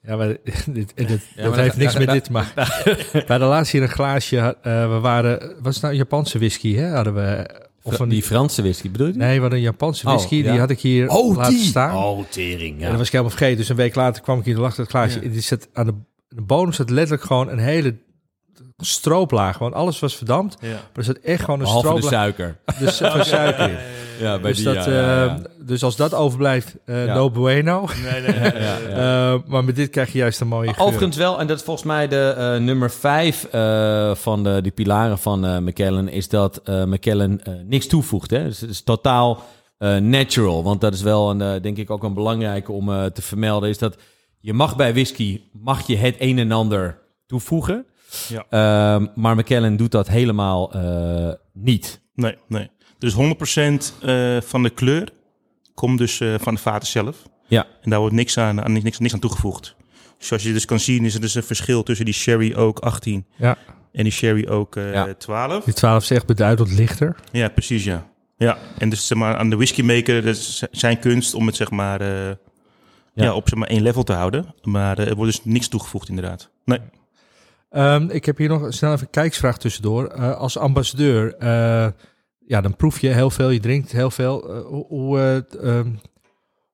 S2: Ja, maar dit, dit, dat
S3: maar
S2: heeft niks met dit, maar bij de laatste hier een glaasje, eh, we waren, was het nou Japanse whisky, hè? Hadden we, of een,
S3: die Franse whisky bedoel je?
S2: nee, we hadden een Japanse
S3: Oh,
S2: whisky,
S3: ja.
S2: die had ik hier
S3: Oh,
S2: laten
S3: die!
S2: staan.
S3: Oh, tering,
S2: En
S3: ja.
S2: dat was ik helemaal vergeten, dus een week later kwam ik hier, lag het glaasje,
S4: Ja.
S2: die zat aan de, de bodem zat letterlijk gewoon een hele strooplaag, gewoon alles was verdampt, maar er zat echt gewoon een
S3: Behalve de
S2: strooplaag,
S3: suiker.
S2: dus van suiker.
S3: Ja, bij
S2: Dus,
S3: die,
S2: dat,
S3: ja, ja, ja.
S2: eh, dus als dat overblijft, eh,
S3: Ja.
S2: no bueno.
S4: Nee, nee.
S2: Eh, maar met dit krijg je juist een mooie geur.
S3: Overigens wel, en dat is volgens mij de eh, nummer vijf eh, van de, die pilaren van eh McKellen, is dat eh McKellen eh, niks toevoegt. Hè? Dus het is totaal eh, natural. Want dat is wel, een, eh, denk ik, ook een belangrijke om eh, te vermelden, is dat je mag bij whisky, mag je het een en ander toevoegen.
S4: Ja.
S3: Ehm, maar McKellen doet dat helemaal eh, niet.
S4: Nee, nee. Dus 100% eh, van de kleur komt dus eh, van de vaten zelf.
S3: Ja.
S4: En daar wordt niks aan, aan, niks, niks aan toegevoegd. Zoals je dus kan zien is er dus een verschil tussen die Sherry Oak 18
S2: Ja.
S4: en die Sherry Oak eh,
S3: Ja.
S4: 12.
S2: Die 12 is echt beduidend lichter.
S4: Ja, precies ja. Ja, en dus zeg maar, aan de whiskymaker, dat is zijn kunst om het zeg maar, eh, ja. op zeg maar, één level te houden. Maar eh, er wordt dus niks toegevoegd inderdaad. Nee.
S2: Ehm, ik heb hier nog snel even een kijksvraag tussendoor. Eh, als ambassadeur, eh, ja, dan proef je heel veel, je drinkt heel veel. Eh, hoe, eh, ehm,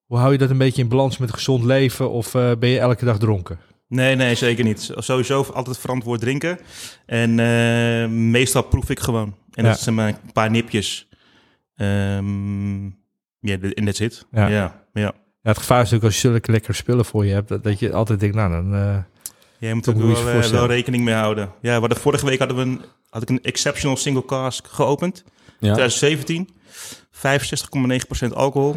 S2: hoe hou je dat een beetje in balans met gezond leven? Of eh, ben je elke dag dronken?
S4: Nee, nee, zeker niet. Sowieso altijd verantwoord drinken. En meestal proef ik gewoon. En
S2: Ja.
S4: dat zijn maar een paar nipjes. Ehm, Ja, en that's it.
S2: Ja.
S4: Ja, ja. ja.
S2: Ja, het gevaar is natuurlijk als je zulke lekkere spullen voor je hebt, dat, dat je altijd denkt, nou dan...
S4: Je moet
S2: Dat
S4: er wel rekening mee houden. Ja, we hadden, vorige week hadden we een, had ik een exceptional single cask geopend.
S3: Ja.
S4: 2017. 65,9% alcohol.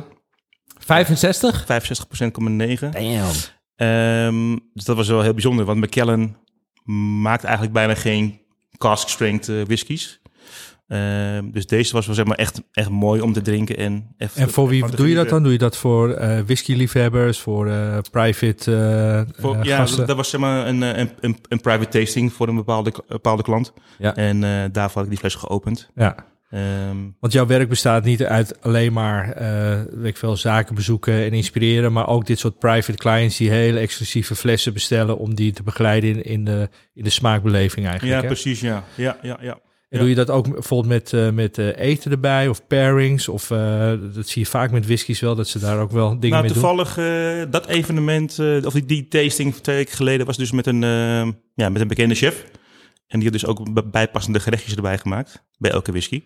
S3: 65?
S4: 65,9%.
S3: Damn.
S4: Ehm, dus dat was wel heel bijzonder, want McKellen maakt eigenlijk bijna geen cask strength eh, whiskies. Ehm, dus deze was wel zeg maar echt, echt mooi om te drinken. En, even,
S2: En voor wie doe je dat dan? Doe je dat voor eh whisky-liefhebbers, voor eh, private eh,
S4: Voor, ja,
S2: gasten?
S4: dat, was zeg maar een, een, een, een private tasting voor een bepaalde, bepaalde klant.
S3: Ja.
S4: En eh, daarvoor had ik die fles geopend.
S2: Ja,
S4: Ehm,
S2: want jouw werk bestaat niet uit alleen maar weet ik veel, zaken bezoeken en inspireren, maar ook dit soort private clients die hele exclusieve flessen bestellen om die te begeleiden in, in, de, in de smaakbeleving eigenlijk.
S4: ja,
S2: hè?
S4: precies, ja. Ja, ja, ja.
S2: En doe je dat ook bijvoorbeeld met, eh, met eh, eten erbij of pairings? Of dat zie je vaak met whiskies wel, dat ze daar ook wel dingen
S4: Nou,
S2: mee doen.
S4: toevallig dat evenement, of die, die tasting twee weken geleden, was dus met een, eh, ja, met een bekende chef. En die had dus ook bijpassende gerechtjes erbij gemaakt, bij elke whisky.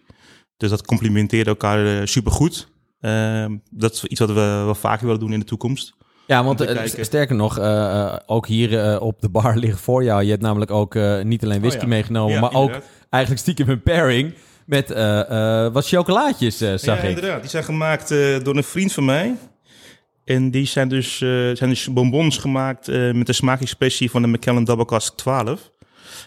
S4: Dus dat complimenteerde elkaar eh, supergoed. Ehm, dat is iets wat we wel vaker willen doen in de toekomst.
S3: Ja, want eh,
S4: kijken.
S3: sterker nog, eh, eh, ook hier op de bar liggen voor jou. Je hebt namelijk ook eh, niet alleen whisky
S4: Oh ja.
S3: meegenomen,
S4: Ja,
S3: maar ook eigenlijk stiekem een pairing met eh, eh, wat chocolaatjes, zag
S4: ja,
S3: ik.
S4: inderdaad. Die zijn gemaakt eh, door een vriend van mij. En die zijn dus, eh, zijn dus bonbons gemaakt eh, met de smaakexpressie van de Macallan Double Cask 12.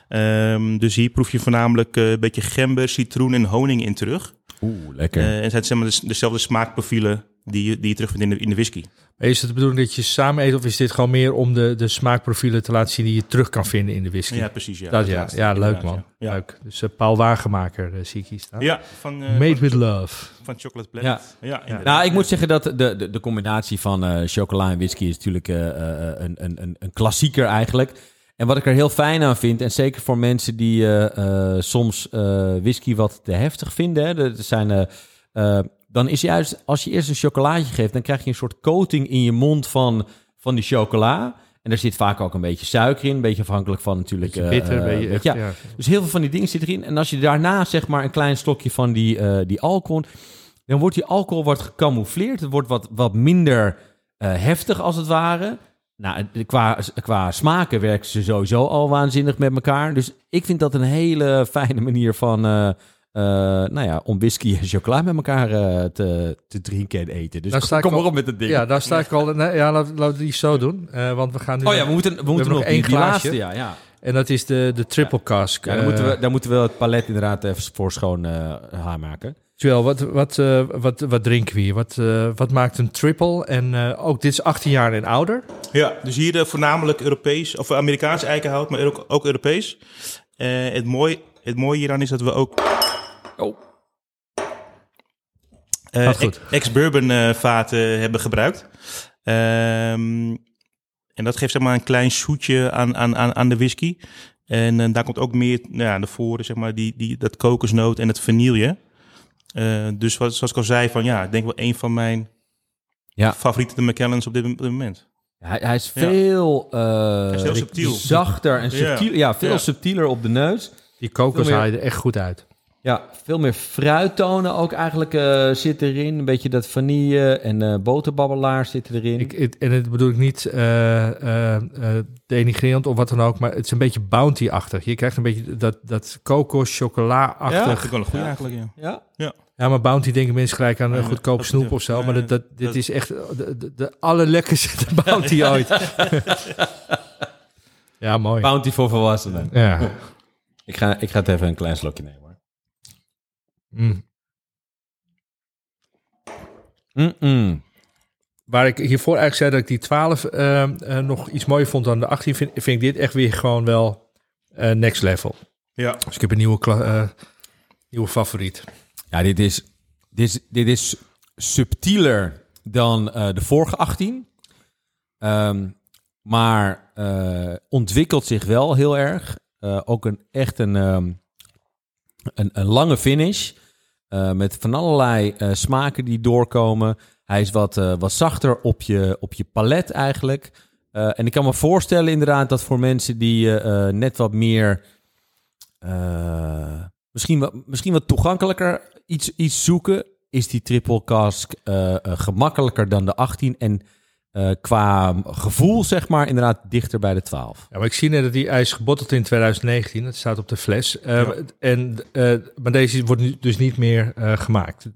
S4: Ehm, dus hier proef je voornamelijk eh, een beetje gember, citroen en honing in terug.
S3: Oeh, lekker.
S4: Eh, en het zijn zeg maar, de- dezelfde smaakprofielen die je, die je terugvindt in de, in de whisky.
S2: Is het de bedoeling dat je samen eet of is dit gewoon meer om de, de smaakprofielen te laten zien die je terug kan vinden in de whisky?
S4: Ja, precies. Ja,
S2: dat ja, ja leuk man.
S4: Ja, ja.
S2: Leuk. Dus eh, Paul Wagenmaker eh, zie ik hier staan.
S4: Ja, van, eh,
S2: Made
S4: van,
S2: with love.
S4: van Chocolate Blend. Ja, inderdaad.
S3: Nou, ik moet zeggen dat de, de, de combinatie van eh, chocola en whisky is natuurlijk eh, eh, een, een, een, een klassieker eigenlijk. En wat ik er heel fijn aan vind, en zeker voor mensen die eh, eh, soms eh, whisky wat te heftig vinden, hè, er zijn, dan is juist als je eerst een chocolaatje geeft, dan krijg je een soort coating in je mond van, van die chocola. En daar zit vaak ook een beetje suiker in, een beetje afhankelijk van natuurlijk.
S2: Beetje bitter. echt, ja.
S3: dus heel veel van die dingen zitten erin. En als je daarna zeg maar een klein slokje van die, die alcohol... dan wordt die alcohol wordt gecamoufleerd. Het wordt wat, wat minder heftig als het ware. Nou, qua, qua smaken werken ze sowieso al waanzinnig met elkaar. Dus ik vind dat een hele fijne manier van... eh, eh, nou ja, om whisky en chocola met elkaar eh, te, te drinken en eten. Dus kom
S2: al-
S3: maar op met het ding.
S2: Ja, daar sta ik al. Nee, ja, laten we die zo doen. want we gaan nu.
S3: oh ja, we moeten, we moeten
S2: nog
S3: nog
S2: één glaasje.
S3: laatste. Ja, ja.
S2: En dat is de, de triple cask.
S3: Ja, dan, moeten we, dan moeten we het palet inderdaad even voor schoon haar maken.
S2: Joël, wat, wat, eh, wat, wat drinken we hier? Wat, eh, wat maakt een triple? En eh, ook dit is 18 jaar en ouder.
S4: Ja, dus hier voornamelijk Europees, of Amerikaans eikenhout, maar ook, ook Europees. Eh, het, mooie, het mooie hieraan is dat we ook...
S3: Oh.
S4: eh, ex-bourbon eh, vaten hebben gebruikt. Ehm, en dat geeft zeg maar een klein zoetje aan, aan, aan, aan de whisky. En daar komt ook meer nou ja, naar voren, zeg maar, die, die, dat kokosnoot en het vanille. Eh, dus wat, zoals ik al zei, van ja, ik denk wel een van mijn
S3: Ja.
S4: favoriete de Macallans op dit, op dit moment.
S3: Hij, hij is
S4: Ja.
S3: veel eh,
S4: is heel subtiel.
S3: zachter en subtiel. Ja, veel subtieler op de neus.
S2: Die kokos er echt goed uit.
S3: Ja, veel meer fruittonen ook eigenlijk eh zit erin. Een beetje dat vanille en eh boterbabbelaar zitten erin.
S2: Ik, het- en het bedoel ik niet eh eh, eh, denigrerend of wat dan ook, maar het is een beetje bounty-achtig. Je krijgt een beetje dat, dat kokos,
S4: Ja,
S2: chocola-achtig.
S4: dat ik wel een goede
S3: Ja.
S4: eigenlijk, ja.
S3: ja?
S2: Ja, maar bounty denken mensen gelijk aan een
S4: Ja,
S2: goedkoop
S4: dat-
S2: snoep of zo.
S4: ja,
S2: Maar dat, dat, dit
S4: dat-
S2: is echt de, de, de allerlekkerste bounty ooit. ja, mooi.
S3: Bounty voor volwassenen.
S2: Ja.
S3: Ik ga, ik ga het even een klein slokje nemen
S2: Mm.
S3: Mm-mm.
S2: Waar ik hiervoor eigenlijk zei dat ik die 12 eh, eh, nog iets mooier vond dan de 18, vind, vind ik dit echt weer gewoon wel eh, next level.
S4: Ja.
S2: Dus ik heb een nieuwe, eh, nieuwe favoriet.
S3: Ja, dit is, dit is, dit is subtieler dan de vorige 18. Ehm, maar ontwikkelt zich wel heel erg. Ook een, echt een, ehm, een, lange finish. eh, met van allerlei eh, smaken die doorkomen. Hij is wat, eh, wat zachter op je, op je palet eigenlijk. En ik kan me voorstellen inderdaad dat voor mensen die net wat meer... misschien, wat, misschien wat toegankelijker iets, iets zoeken... is die triple cask gemakkelijker dan de 18... en eh, qua gevoel, zeg maar, inderdaad dichter bij de 12.
S2: Ja, maar ik zie net dat die ijs is gebotteld in 2019. Dat staat op de fles. Eh, en, eh, maar deze wordt nu dus niet meer eh, gemaakt.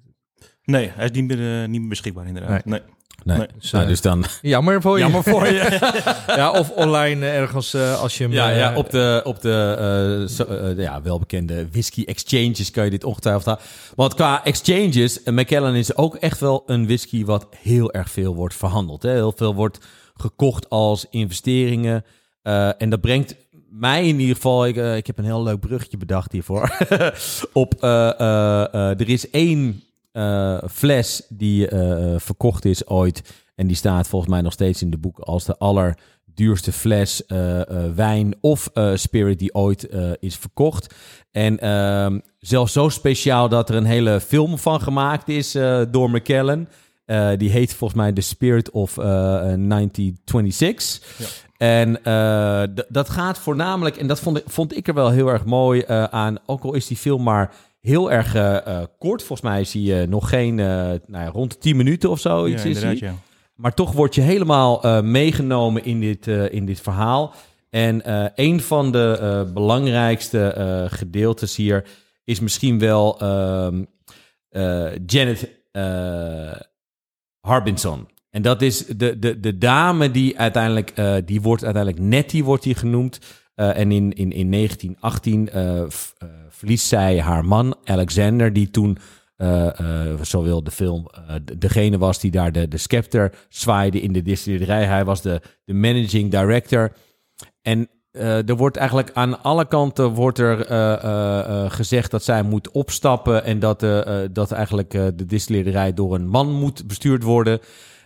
S4: Nee, hij is niet meer, niet meer beschikbaar inderdaad. Nee.
S3: Nee.
S4: Nee.
S2: Dus,
S3: Nou, dus dan...
S2: Jammer voor je.
S3: Jammer voor je.
S2: ja, of online eh, ergens eh, als je hem...
S3: Ja, ja
S2: eh,
S3: op de, op de ja, welbekende whisky exchanges kan je dit ongetwijfeld halen. Want qua exchanges, Macallan is ook echt wel een whisky wat heel erg veel wordt verhandeld. Hè? Heel veel wordt gekocht als investeringen. Eh, en dat brengt mij in ieder geval, ik, ik heb een heel leuk bruggetje bedacht hiervoor. op, eh, eh, eh, er is één eh, fles die eh, verkocht is ooit. En die staat volgens mij nog steeds in de boeken als de allerduurste fles eh, wijn of spirit die ooit is verkocht. En ehm, zelfs zo speciaal dat er een hele film van gemaakt is door McKellen. Die heet volgens mij The Spirit of eh, 1926. En eh, d- dat gaat voornamelijk, en dat vond ik, vond ik er wel heel erg mooi aan, ook al is die film maar heel erg eh, eh, kort. Volgens mij zie je nog geen, eh, nou ja, rond de 10 minuten of zo.
S4: Ja,
S3: Iets is
S4: ja.
S3: Maar toch word je helemaal eh, meegenomen in dit, eh, in dit verhaal. En eh, een van de eh, belangrijkste eh, gedeeltes hier is misschien wel ehm, eh, Janet eh, Harbinson. En dat is de, de, de dame die uiteindelijk, eh, die wordt uiteindelijk Nettie wordt die genoemd. Eh, en in, in, in 1918 eh, v- eh, verliest zij haar man Alexander, die toen eh, eh, zo wil de film, eh, de- degene was die daar de, de scepter zwaaide in de distillerij. Hij was de, de managing director. En eh, er wordt eigenlijk aan alle kanten wordt er eh, eh, eh, gezegd dat zij moet opstappen en dat, eh, eh, dat eigenlijk eh, de distillerij door een man moet bestuurd worden.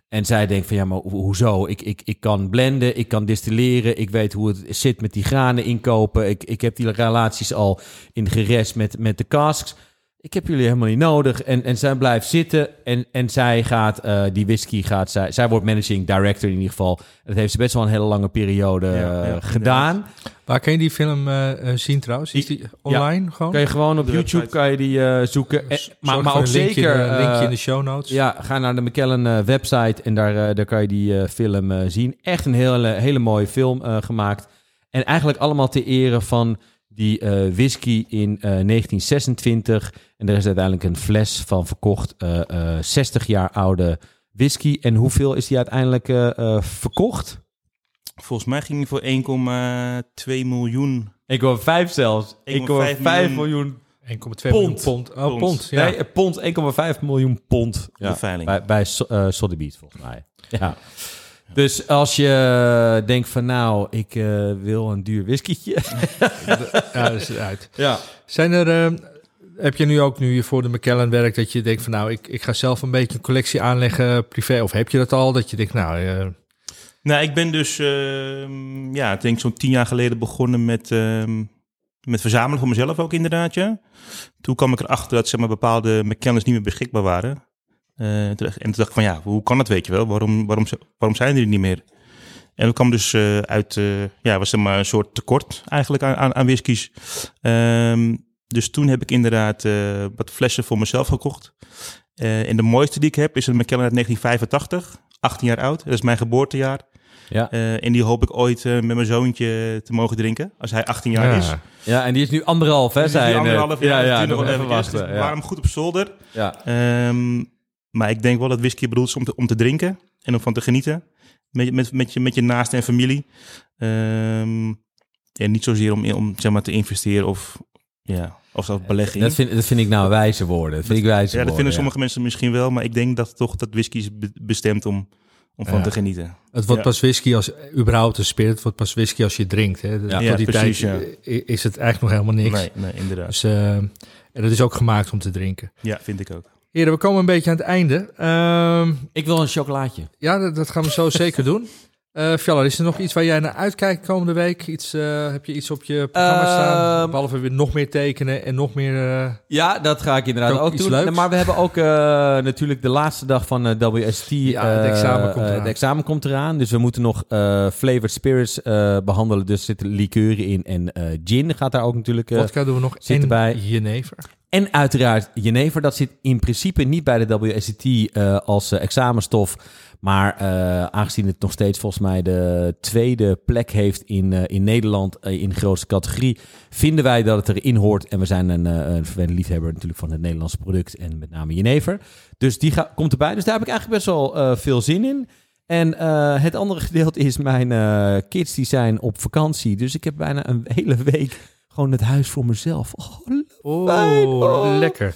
S3: En zij denkt van ja, maar ho- hoezo? Ik, ik, ik kan blenden, ik kan distilleren, ik weet hoe het zit met die granen inkopen. Ik, ik heb die relaties al in gerest met, met de casks. Ik heb jullie helemaal niet nodig. En, en zij blijft zitten en, en zij gaat, eh, die whisky gaat, zij, zij wordt managing director in ieder geval. Dat heeft ze best wel een hele lange periode
S4: Ja,
S3: eh,
S4: ja,
S3: gedaan.
S2: Waar kan je die film eh, eh, zien trouwens? Is die online gewoon?
S3: Kan je gewoon op
S4: de
S3: YouTube
S4: website.
S3: kan je die eh, zoeken. Eh,
S2: Zorg
S3: maar, maar
S2: een
S3: ook
S2: linkje
S3: zeker...
S2: de- linkje in de show notes.
S3: ja, ga naar de McKellen website en daar, daar kan je die film eh, zien. Echt een hele, hele mooie film eh, gemaakt. En eigenlijk allemaal ter ere van die eh, whisky in eh, 1926. En er is uiteindelijk een fles van verkocht. eh, eh, 60 jaar oude whisky. En hoeveel is die uiteindelijk verkocht?
S4: Volgens mij ging hij voor 1,2 miljoen.
S3: 1,5 zelfs. 1,5
S4: 1,5
S3: miljoen.
S4: miljoen
S2: 1,2 miljoen
S3: Pond.
S2: pond. Oh,
S4: Pond.
S2: pond. Ja.
S3: Nee, pond, 1,5 miljoen pond.
S4: op de veiling.
S3: Bij, bij So- eh, Sotheby's, volgens mij. Ja. Dus als je denkt van nou, ik eh, wil een duur whiskytje.
S2: ja, dat is het uit.
S3: Ja.
S2: Zijn er, eh, heb je nu ook, nu je voor de McKellen werkt, dat je denkt van nou, ik, ik ga zelf een beetje een collectie aanleggen privé? Of heb je dat al? Dat je denkt, nou, eh,
S4: Nou, ik ben dus, ehm, ja, ik denk zo'n tien jaar geleden begonnen met, ehm, met verzamelen voor mezelf ook inderdaad. Toen kwam ik erachter dat zeg maar, bepaalde McKellens niet meer beschikbaar waren. Eh, en toen dacht ik van, ja, hoe kan dat, weet je wel? Waarom, waarom, waarom zijn die er niet meer? En dat kwam dus eh, uit, eh, ja, was zeg maar een soort tekort eigenlijk aan, aan, aan whiskies. Ehm, dus toen heb ik inderdaad wat flessen voor mezelf gekocht. En de mooiste die ik heb is een McKellen uit 1985, 18 jaar oud. Dat is mijn geboortejaar.
S3: Ja.
S4: Eh, en die hoop ik ooit eh, met mijn zoontje te mogen drinken, als hij 18 jaar
S2: ja.
S4: is.
S3: ja, en die is nu anderhalf, hè? Net.
S4: anderhalf
S3: ja,
S4: jaar,
S3: ja,
S4: duurt
S3: nog even wachten.
S4: Dus
S3: Ja.
S4: hem goed op zolder.
S3: Ja.
S4: Ehm, maar ik denk wel dat whisky bedoeld is om te, om te drinken en om van te genieten. Met, met, met, je, met je naaste en familie. Ehm, en niet zozeer om, om zeg maar, te investeren of, ja, of zelfs belegging.
S3: Dat, vind, dat vind ik nou wijze woorden. Dat vind ik wijze
S4: ja, dat
S3: woorden.
S4: vinden sommige mensen misschien wel, maar ik denk dat toch dat whisky is be- bestemd om, om van
S2: Ja.
S4: te genieten.
S2: Het wordt
S4: Ja.
S2: pas whisky als, überhaupt een spirit, het wordt pas whisky als je drinkt. Hè.
S3: Ja,
S2: tot die
S4: precies,
S2: tijd is het eigenlijk nog helemaal niks.
S4: Nee, nee, inderdaad.
S2: Dus, eh, en het is ook gemaakt om te drinken.
S4: Ja, vind ik ook.
S2: Heren, we komen een beetje aan het einde. Ehm,
S3: Ik wil een chocolaatje.
S2: ja, dat, dat gaan we zo zeker doen. Eh Fjallar, is er nog iets waar jij naar uitkijkt komende week? Iets, eh, heb je iets op je programma staan?
S3: Ehm,
S2: Behalve weer nog meer tekenen en nog meer... eh,
S3: Ja, dat ga ik inderdaad
S2: Ook
S3: doen.
S2: leuks?
S3: Maar we hebben ook natuurlijk de laatste dag van WST.
S2: Ja, het examen komt eraan.
S3: de examen komt eraan. Dus we moeten nog flavored spirits eh, behandelen. Dus er zitten liqueuren in. En gin gaat daar ook natuurlijk...
S2: Vodka doen we nog.
S3: zit
S2: en
S3: erbij.
S2: jenever.
S3: En uiteraard jenever. Dat zit in principe niet bij de WSET eh, als examenstof. Maar eh, aangezien het nog steeds volgens mij de tweede plek heeft in, eh, in Nederland eh, in de grootste categorie, vinden wij dat het erin hoort. En we zijn een, een liefhebber natuurlijk van het Nederlandse product en met name jenever. Dus die ga- komt erbij. Dus daar heb ik eigenlijk best wel veel zin in. En het andere gedeelte is mijn kids die zijn op vakantie. Dus ik heb bijna een hele week gewoon het huis voor mezelf. Oh.
S2: Oh,
S3: Oh.
S2: lekker.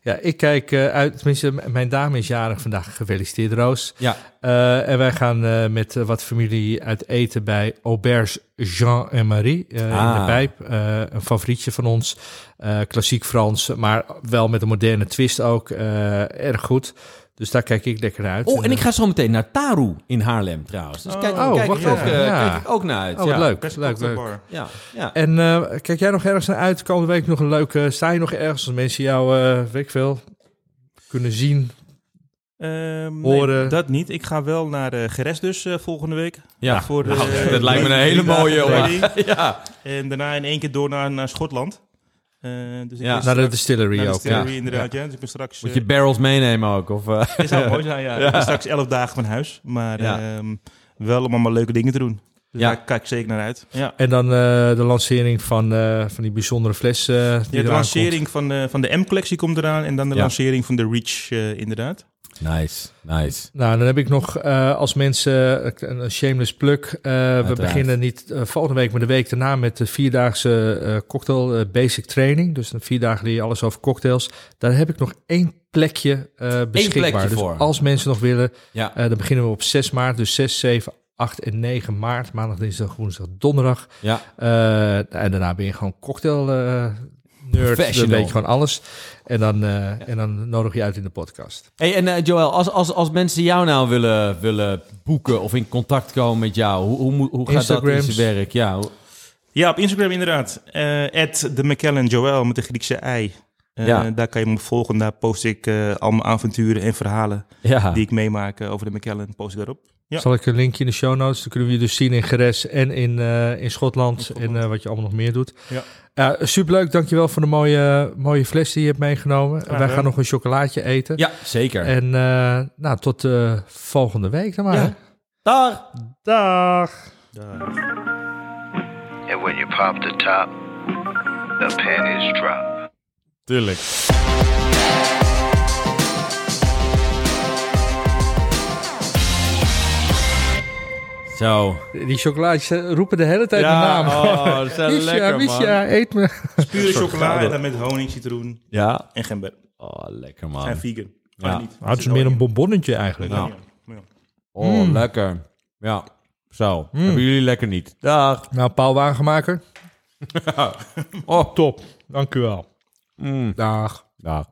S2: Ja, ik kijk eh, uit. Tenminste, mijn dame is jarig vandaag. Gefeliciteerd, Roos.
S3: Ja.
S2: Eh, en wij gaan eh, met wat familie uit eten bij Auberge Jean en Marie in
S3: Ah.
S2: de Pijp. Eh, een favorietje van ons. Klassiek Frans, maar wel met een moderne twist ook. Erg goed. Dus daar kijk ik lekker naar uit.
S3: Oh, en ik
S2: eh,
S3: ga zo meteen naar Taru in Haarlem trouwens. Dus kijk,
S2: Oh,
S3: kijk,
S2: wacht
S3: ik ook,
S2: even.
S3: eh,
S2: Ja.
S3: kijk ik ook naar uit.
S2: Oh, wat
S3: ja.
S2: leuk.
S4: Best
S2: leuk, leuk.
S3: Ja, ja.
S2: En eh, kijk jij nog ergens naar uit? Komende week nog een leuke... Sta je nog ergens als mensen jou, eh weet ik veel, kunnen zien?
S4: Ehm,
S2: Horen.
S4: nee, dat niet. Ik ga wel naar de Geres dus eh, volgende week.
S3: ja.
S4: Voor de,
S3: Nou, dat lijkt me een hele mooie, ja.
S4: En daarna in één keer door naar, naar Schotland. Eh, dus ik
S3: Ja.
S2: Naar de distillery
S4: naar de
S2: ook.
S4: distillery,
S3: ja.
S4: inderdaad, ja. Dus ik ben straks...
S3: Moet
S4: eh,
S3: je barrels meenemen ook? Of, eh?
S4: dit zou mooi zijn, ja. Ik ben straks elf dagen van huis. Maar
S3: Ja.
S4: ehm, wel om allemaal leuke dingen te doen. Dus
S3: Ja.
S4: daar kijk ik zeker naar uit. Ja.
S2: En dan eh, de lancering van, eh, van die bijzondere fles. eh, die
S4: Ja, de lancering van de, van de M-collectie komt eraan. En dan de
S3: Ja.
S4: lancering van de Reach, eh, inderdaad.
S3: Nice, nice.
S2: Nou, dan heb ik nog eh, als mensen eh, een shameless plug. Eh, we beginnen niet volgende week, maar de week daarna met de vierdaagse cocktail basic training. Dus een vier dagen leer je alles over cocktails. Daar heb ik nog één plekje beschikbaar.
S3: plekje
S2: dus
S3: voor.
S2: als mensen nog willen,
S3: Ja.
S2: dan beginnen we op 6 maart. Dus 6, 7, 8 en 9 maart. Maandag, dinsdag, woensdag, donderdag.
S3: Ja.
S2: En daarna ben je gewoon cocktail nerd. Dan
S3: Professional.
S2: weet je gewoon alles. En dan, eh, en dan nodig je uit in de podcast.
S3: Hey, en eh, Joël, als, als, als mensen jou nou willen, willen boeken of in contact komen met jou, hoe, hoe, hoe gaat dat in zijn werk? Ja,
S4: Ja, op Instagram inderdaad. Eh at de McKellen Joel met de Griekse ei. Eh,
S3: Ja.
S4: Daar kan je me volgen. Daar post ik eh, al mijn avonturen en verhalen
S3: ja.
S4: die ik meemaak over de McKellen. Post ik daarop. Ja.
S2: Zal ik een linkje in de show notes? Dan kunnen we je dus zien in Geres en in, eh, in Schotland.
S4: Schotland.
S2: En eh, wat je allemaal nog meer doet.
S4: Ja.
S2: Ja, superleuk. Dankjewel voor de mooie, mooie fles die je hebt meegenomen. Wij gaan nog een chocolaatje eten.
S3: ja, zeker.
S2: En eh, nou, tot eh, volgende week dan maar.
S3: Dag!
S2: Dag!
S4: Daar.
S6: And when you pop the top, the panties drop.
S3: Tuurlijk. Zo.
S2: Die chocolaatjes eh, roepen de hele tijd
S3: Ja,
S2: mijn naam.
S3: oh, dat is wel
S2: Misha,
S3: lekker,
S2: Misha,
S3: man.
S2: eet me.
S4: Pure chocola en dan met honing, citroen
S3: Ja?
S4: en gember.
S3: Oh, lekker
S4: Zijn
S3: man.
S4: vegan.
S3: Ja.
S4: Niet.
S2: Het is meer een bonbonnetje eigenlijk.
S3: Nou.
S4: Ja. Ja.
S3: Oh,
S2: Mm.
S3: lekker. Ja. Zo. Hebben jullie lekker niet. Dag.
S2: Nou, Paul Wagenmaker.
S3: Oh,
S2: Top. Dank u wel.
S3: Mm.
S2: Dag.
S3: Dag.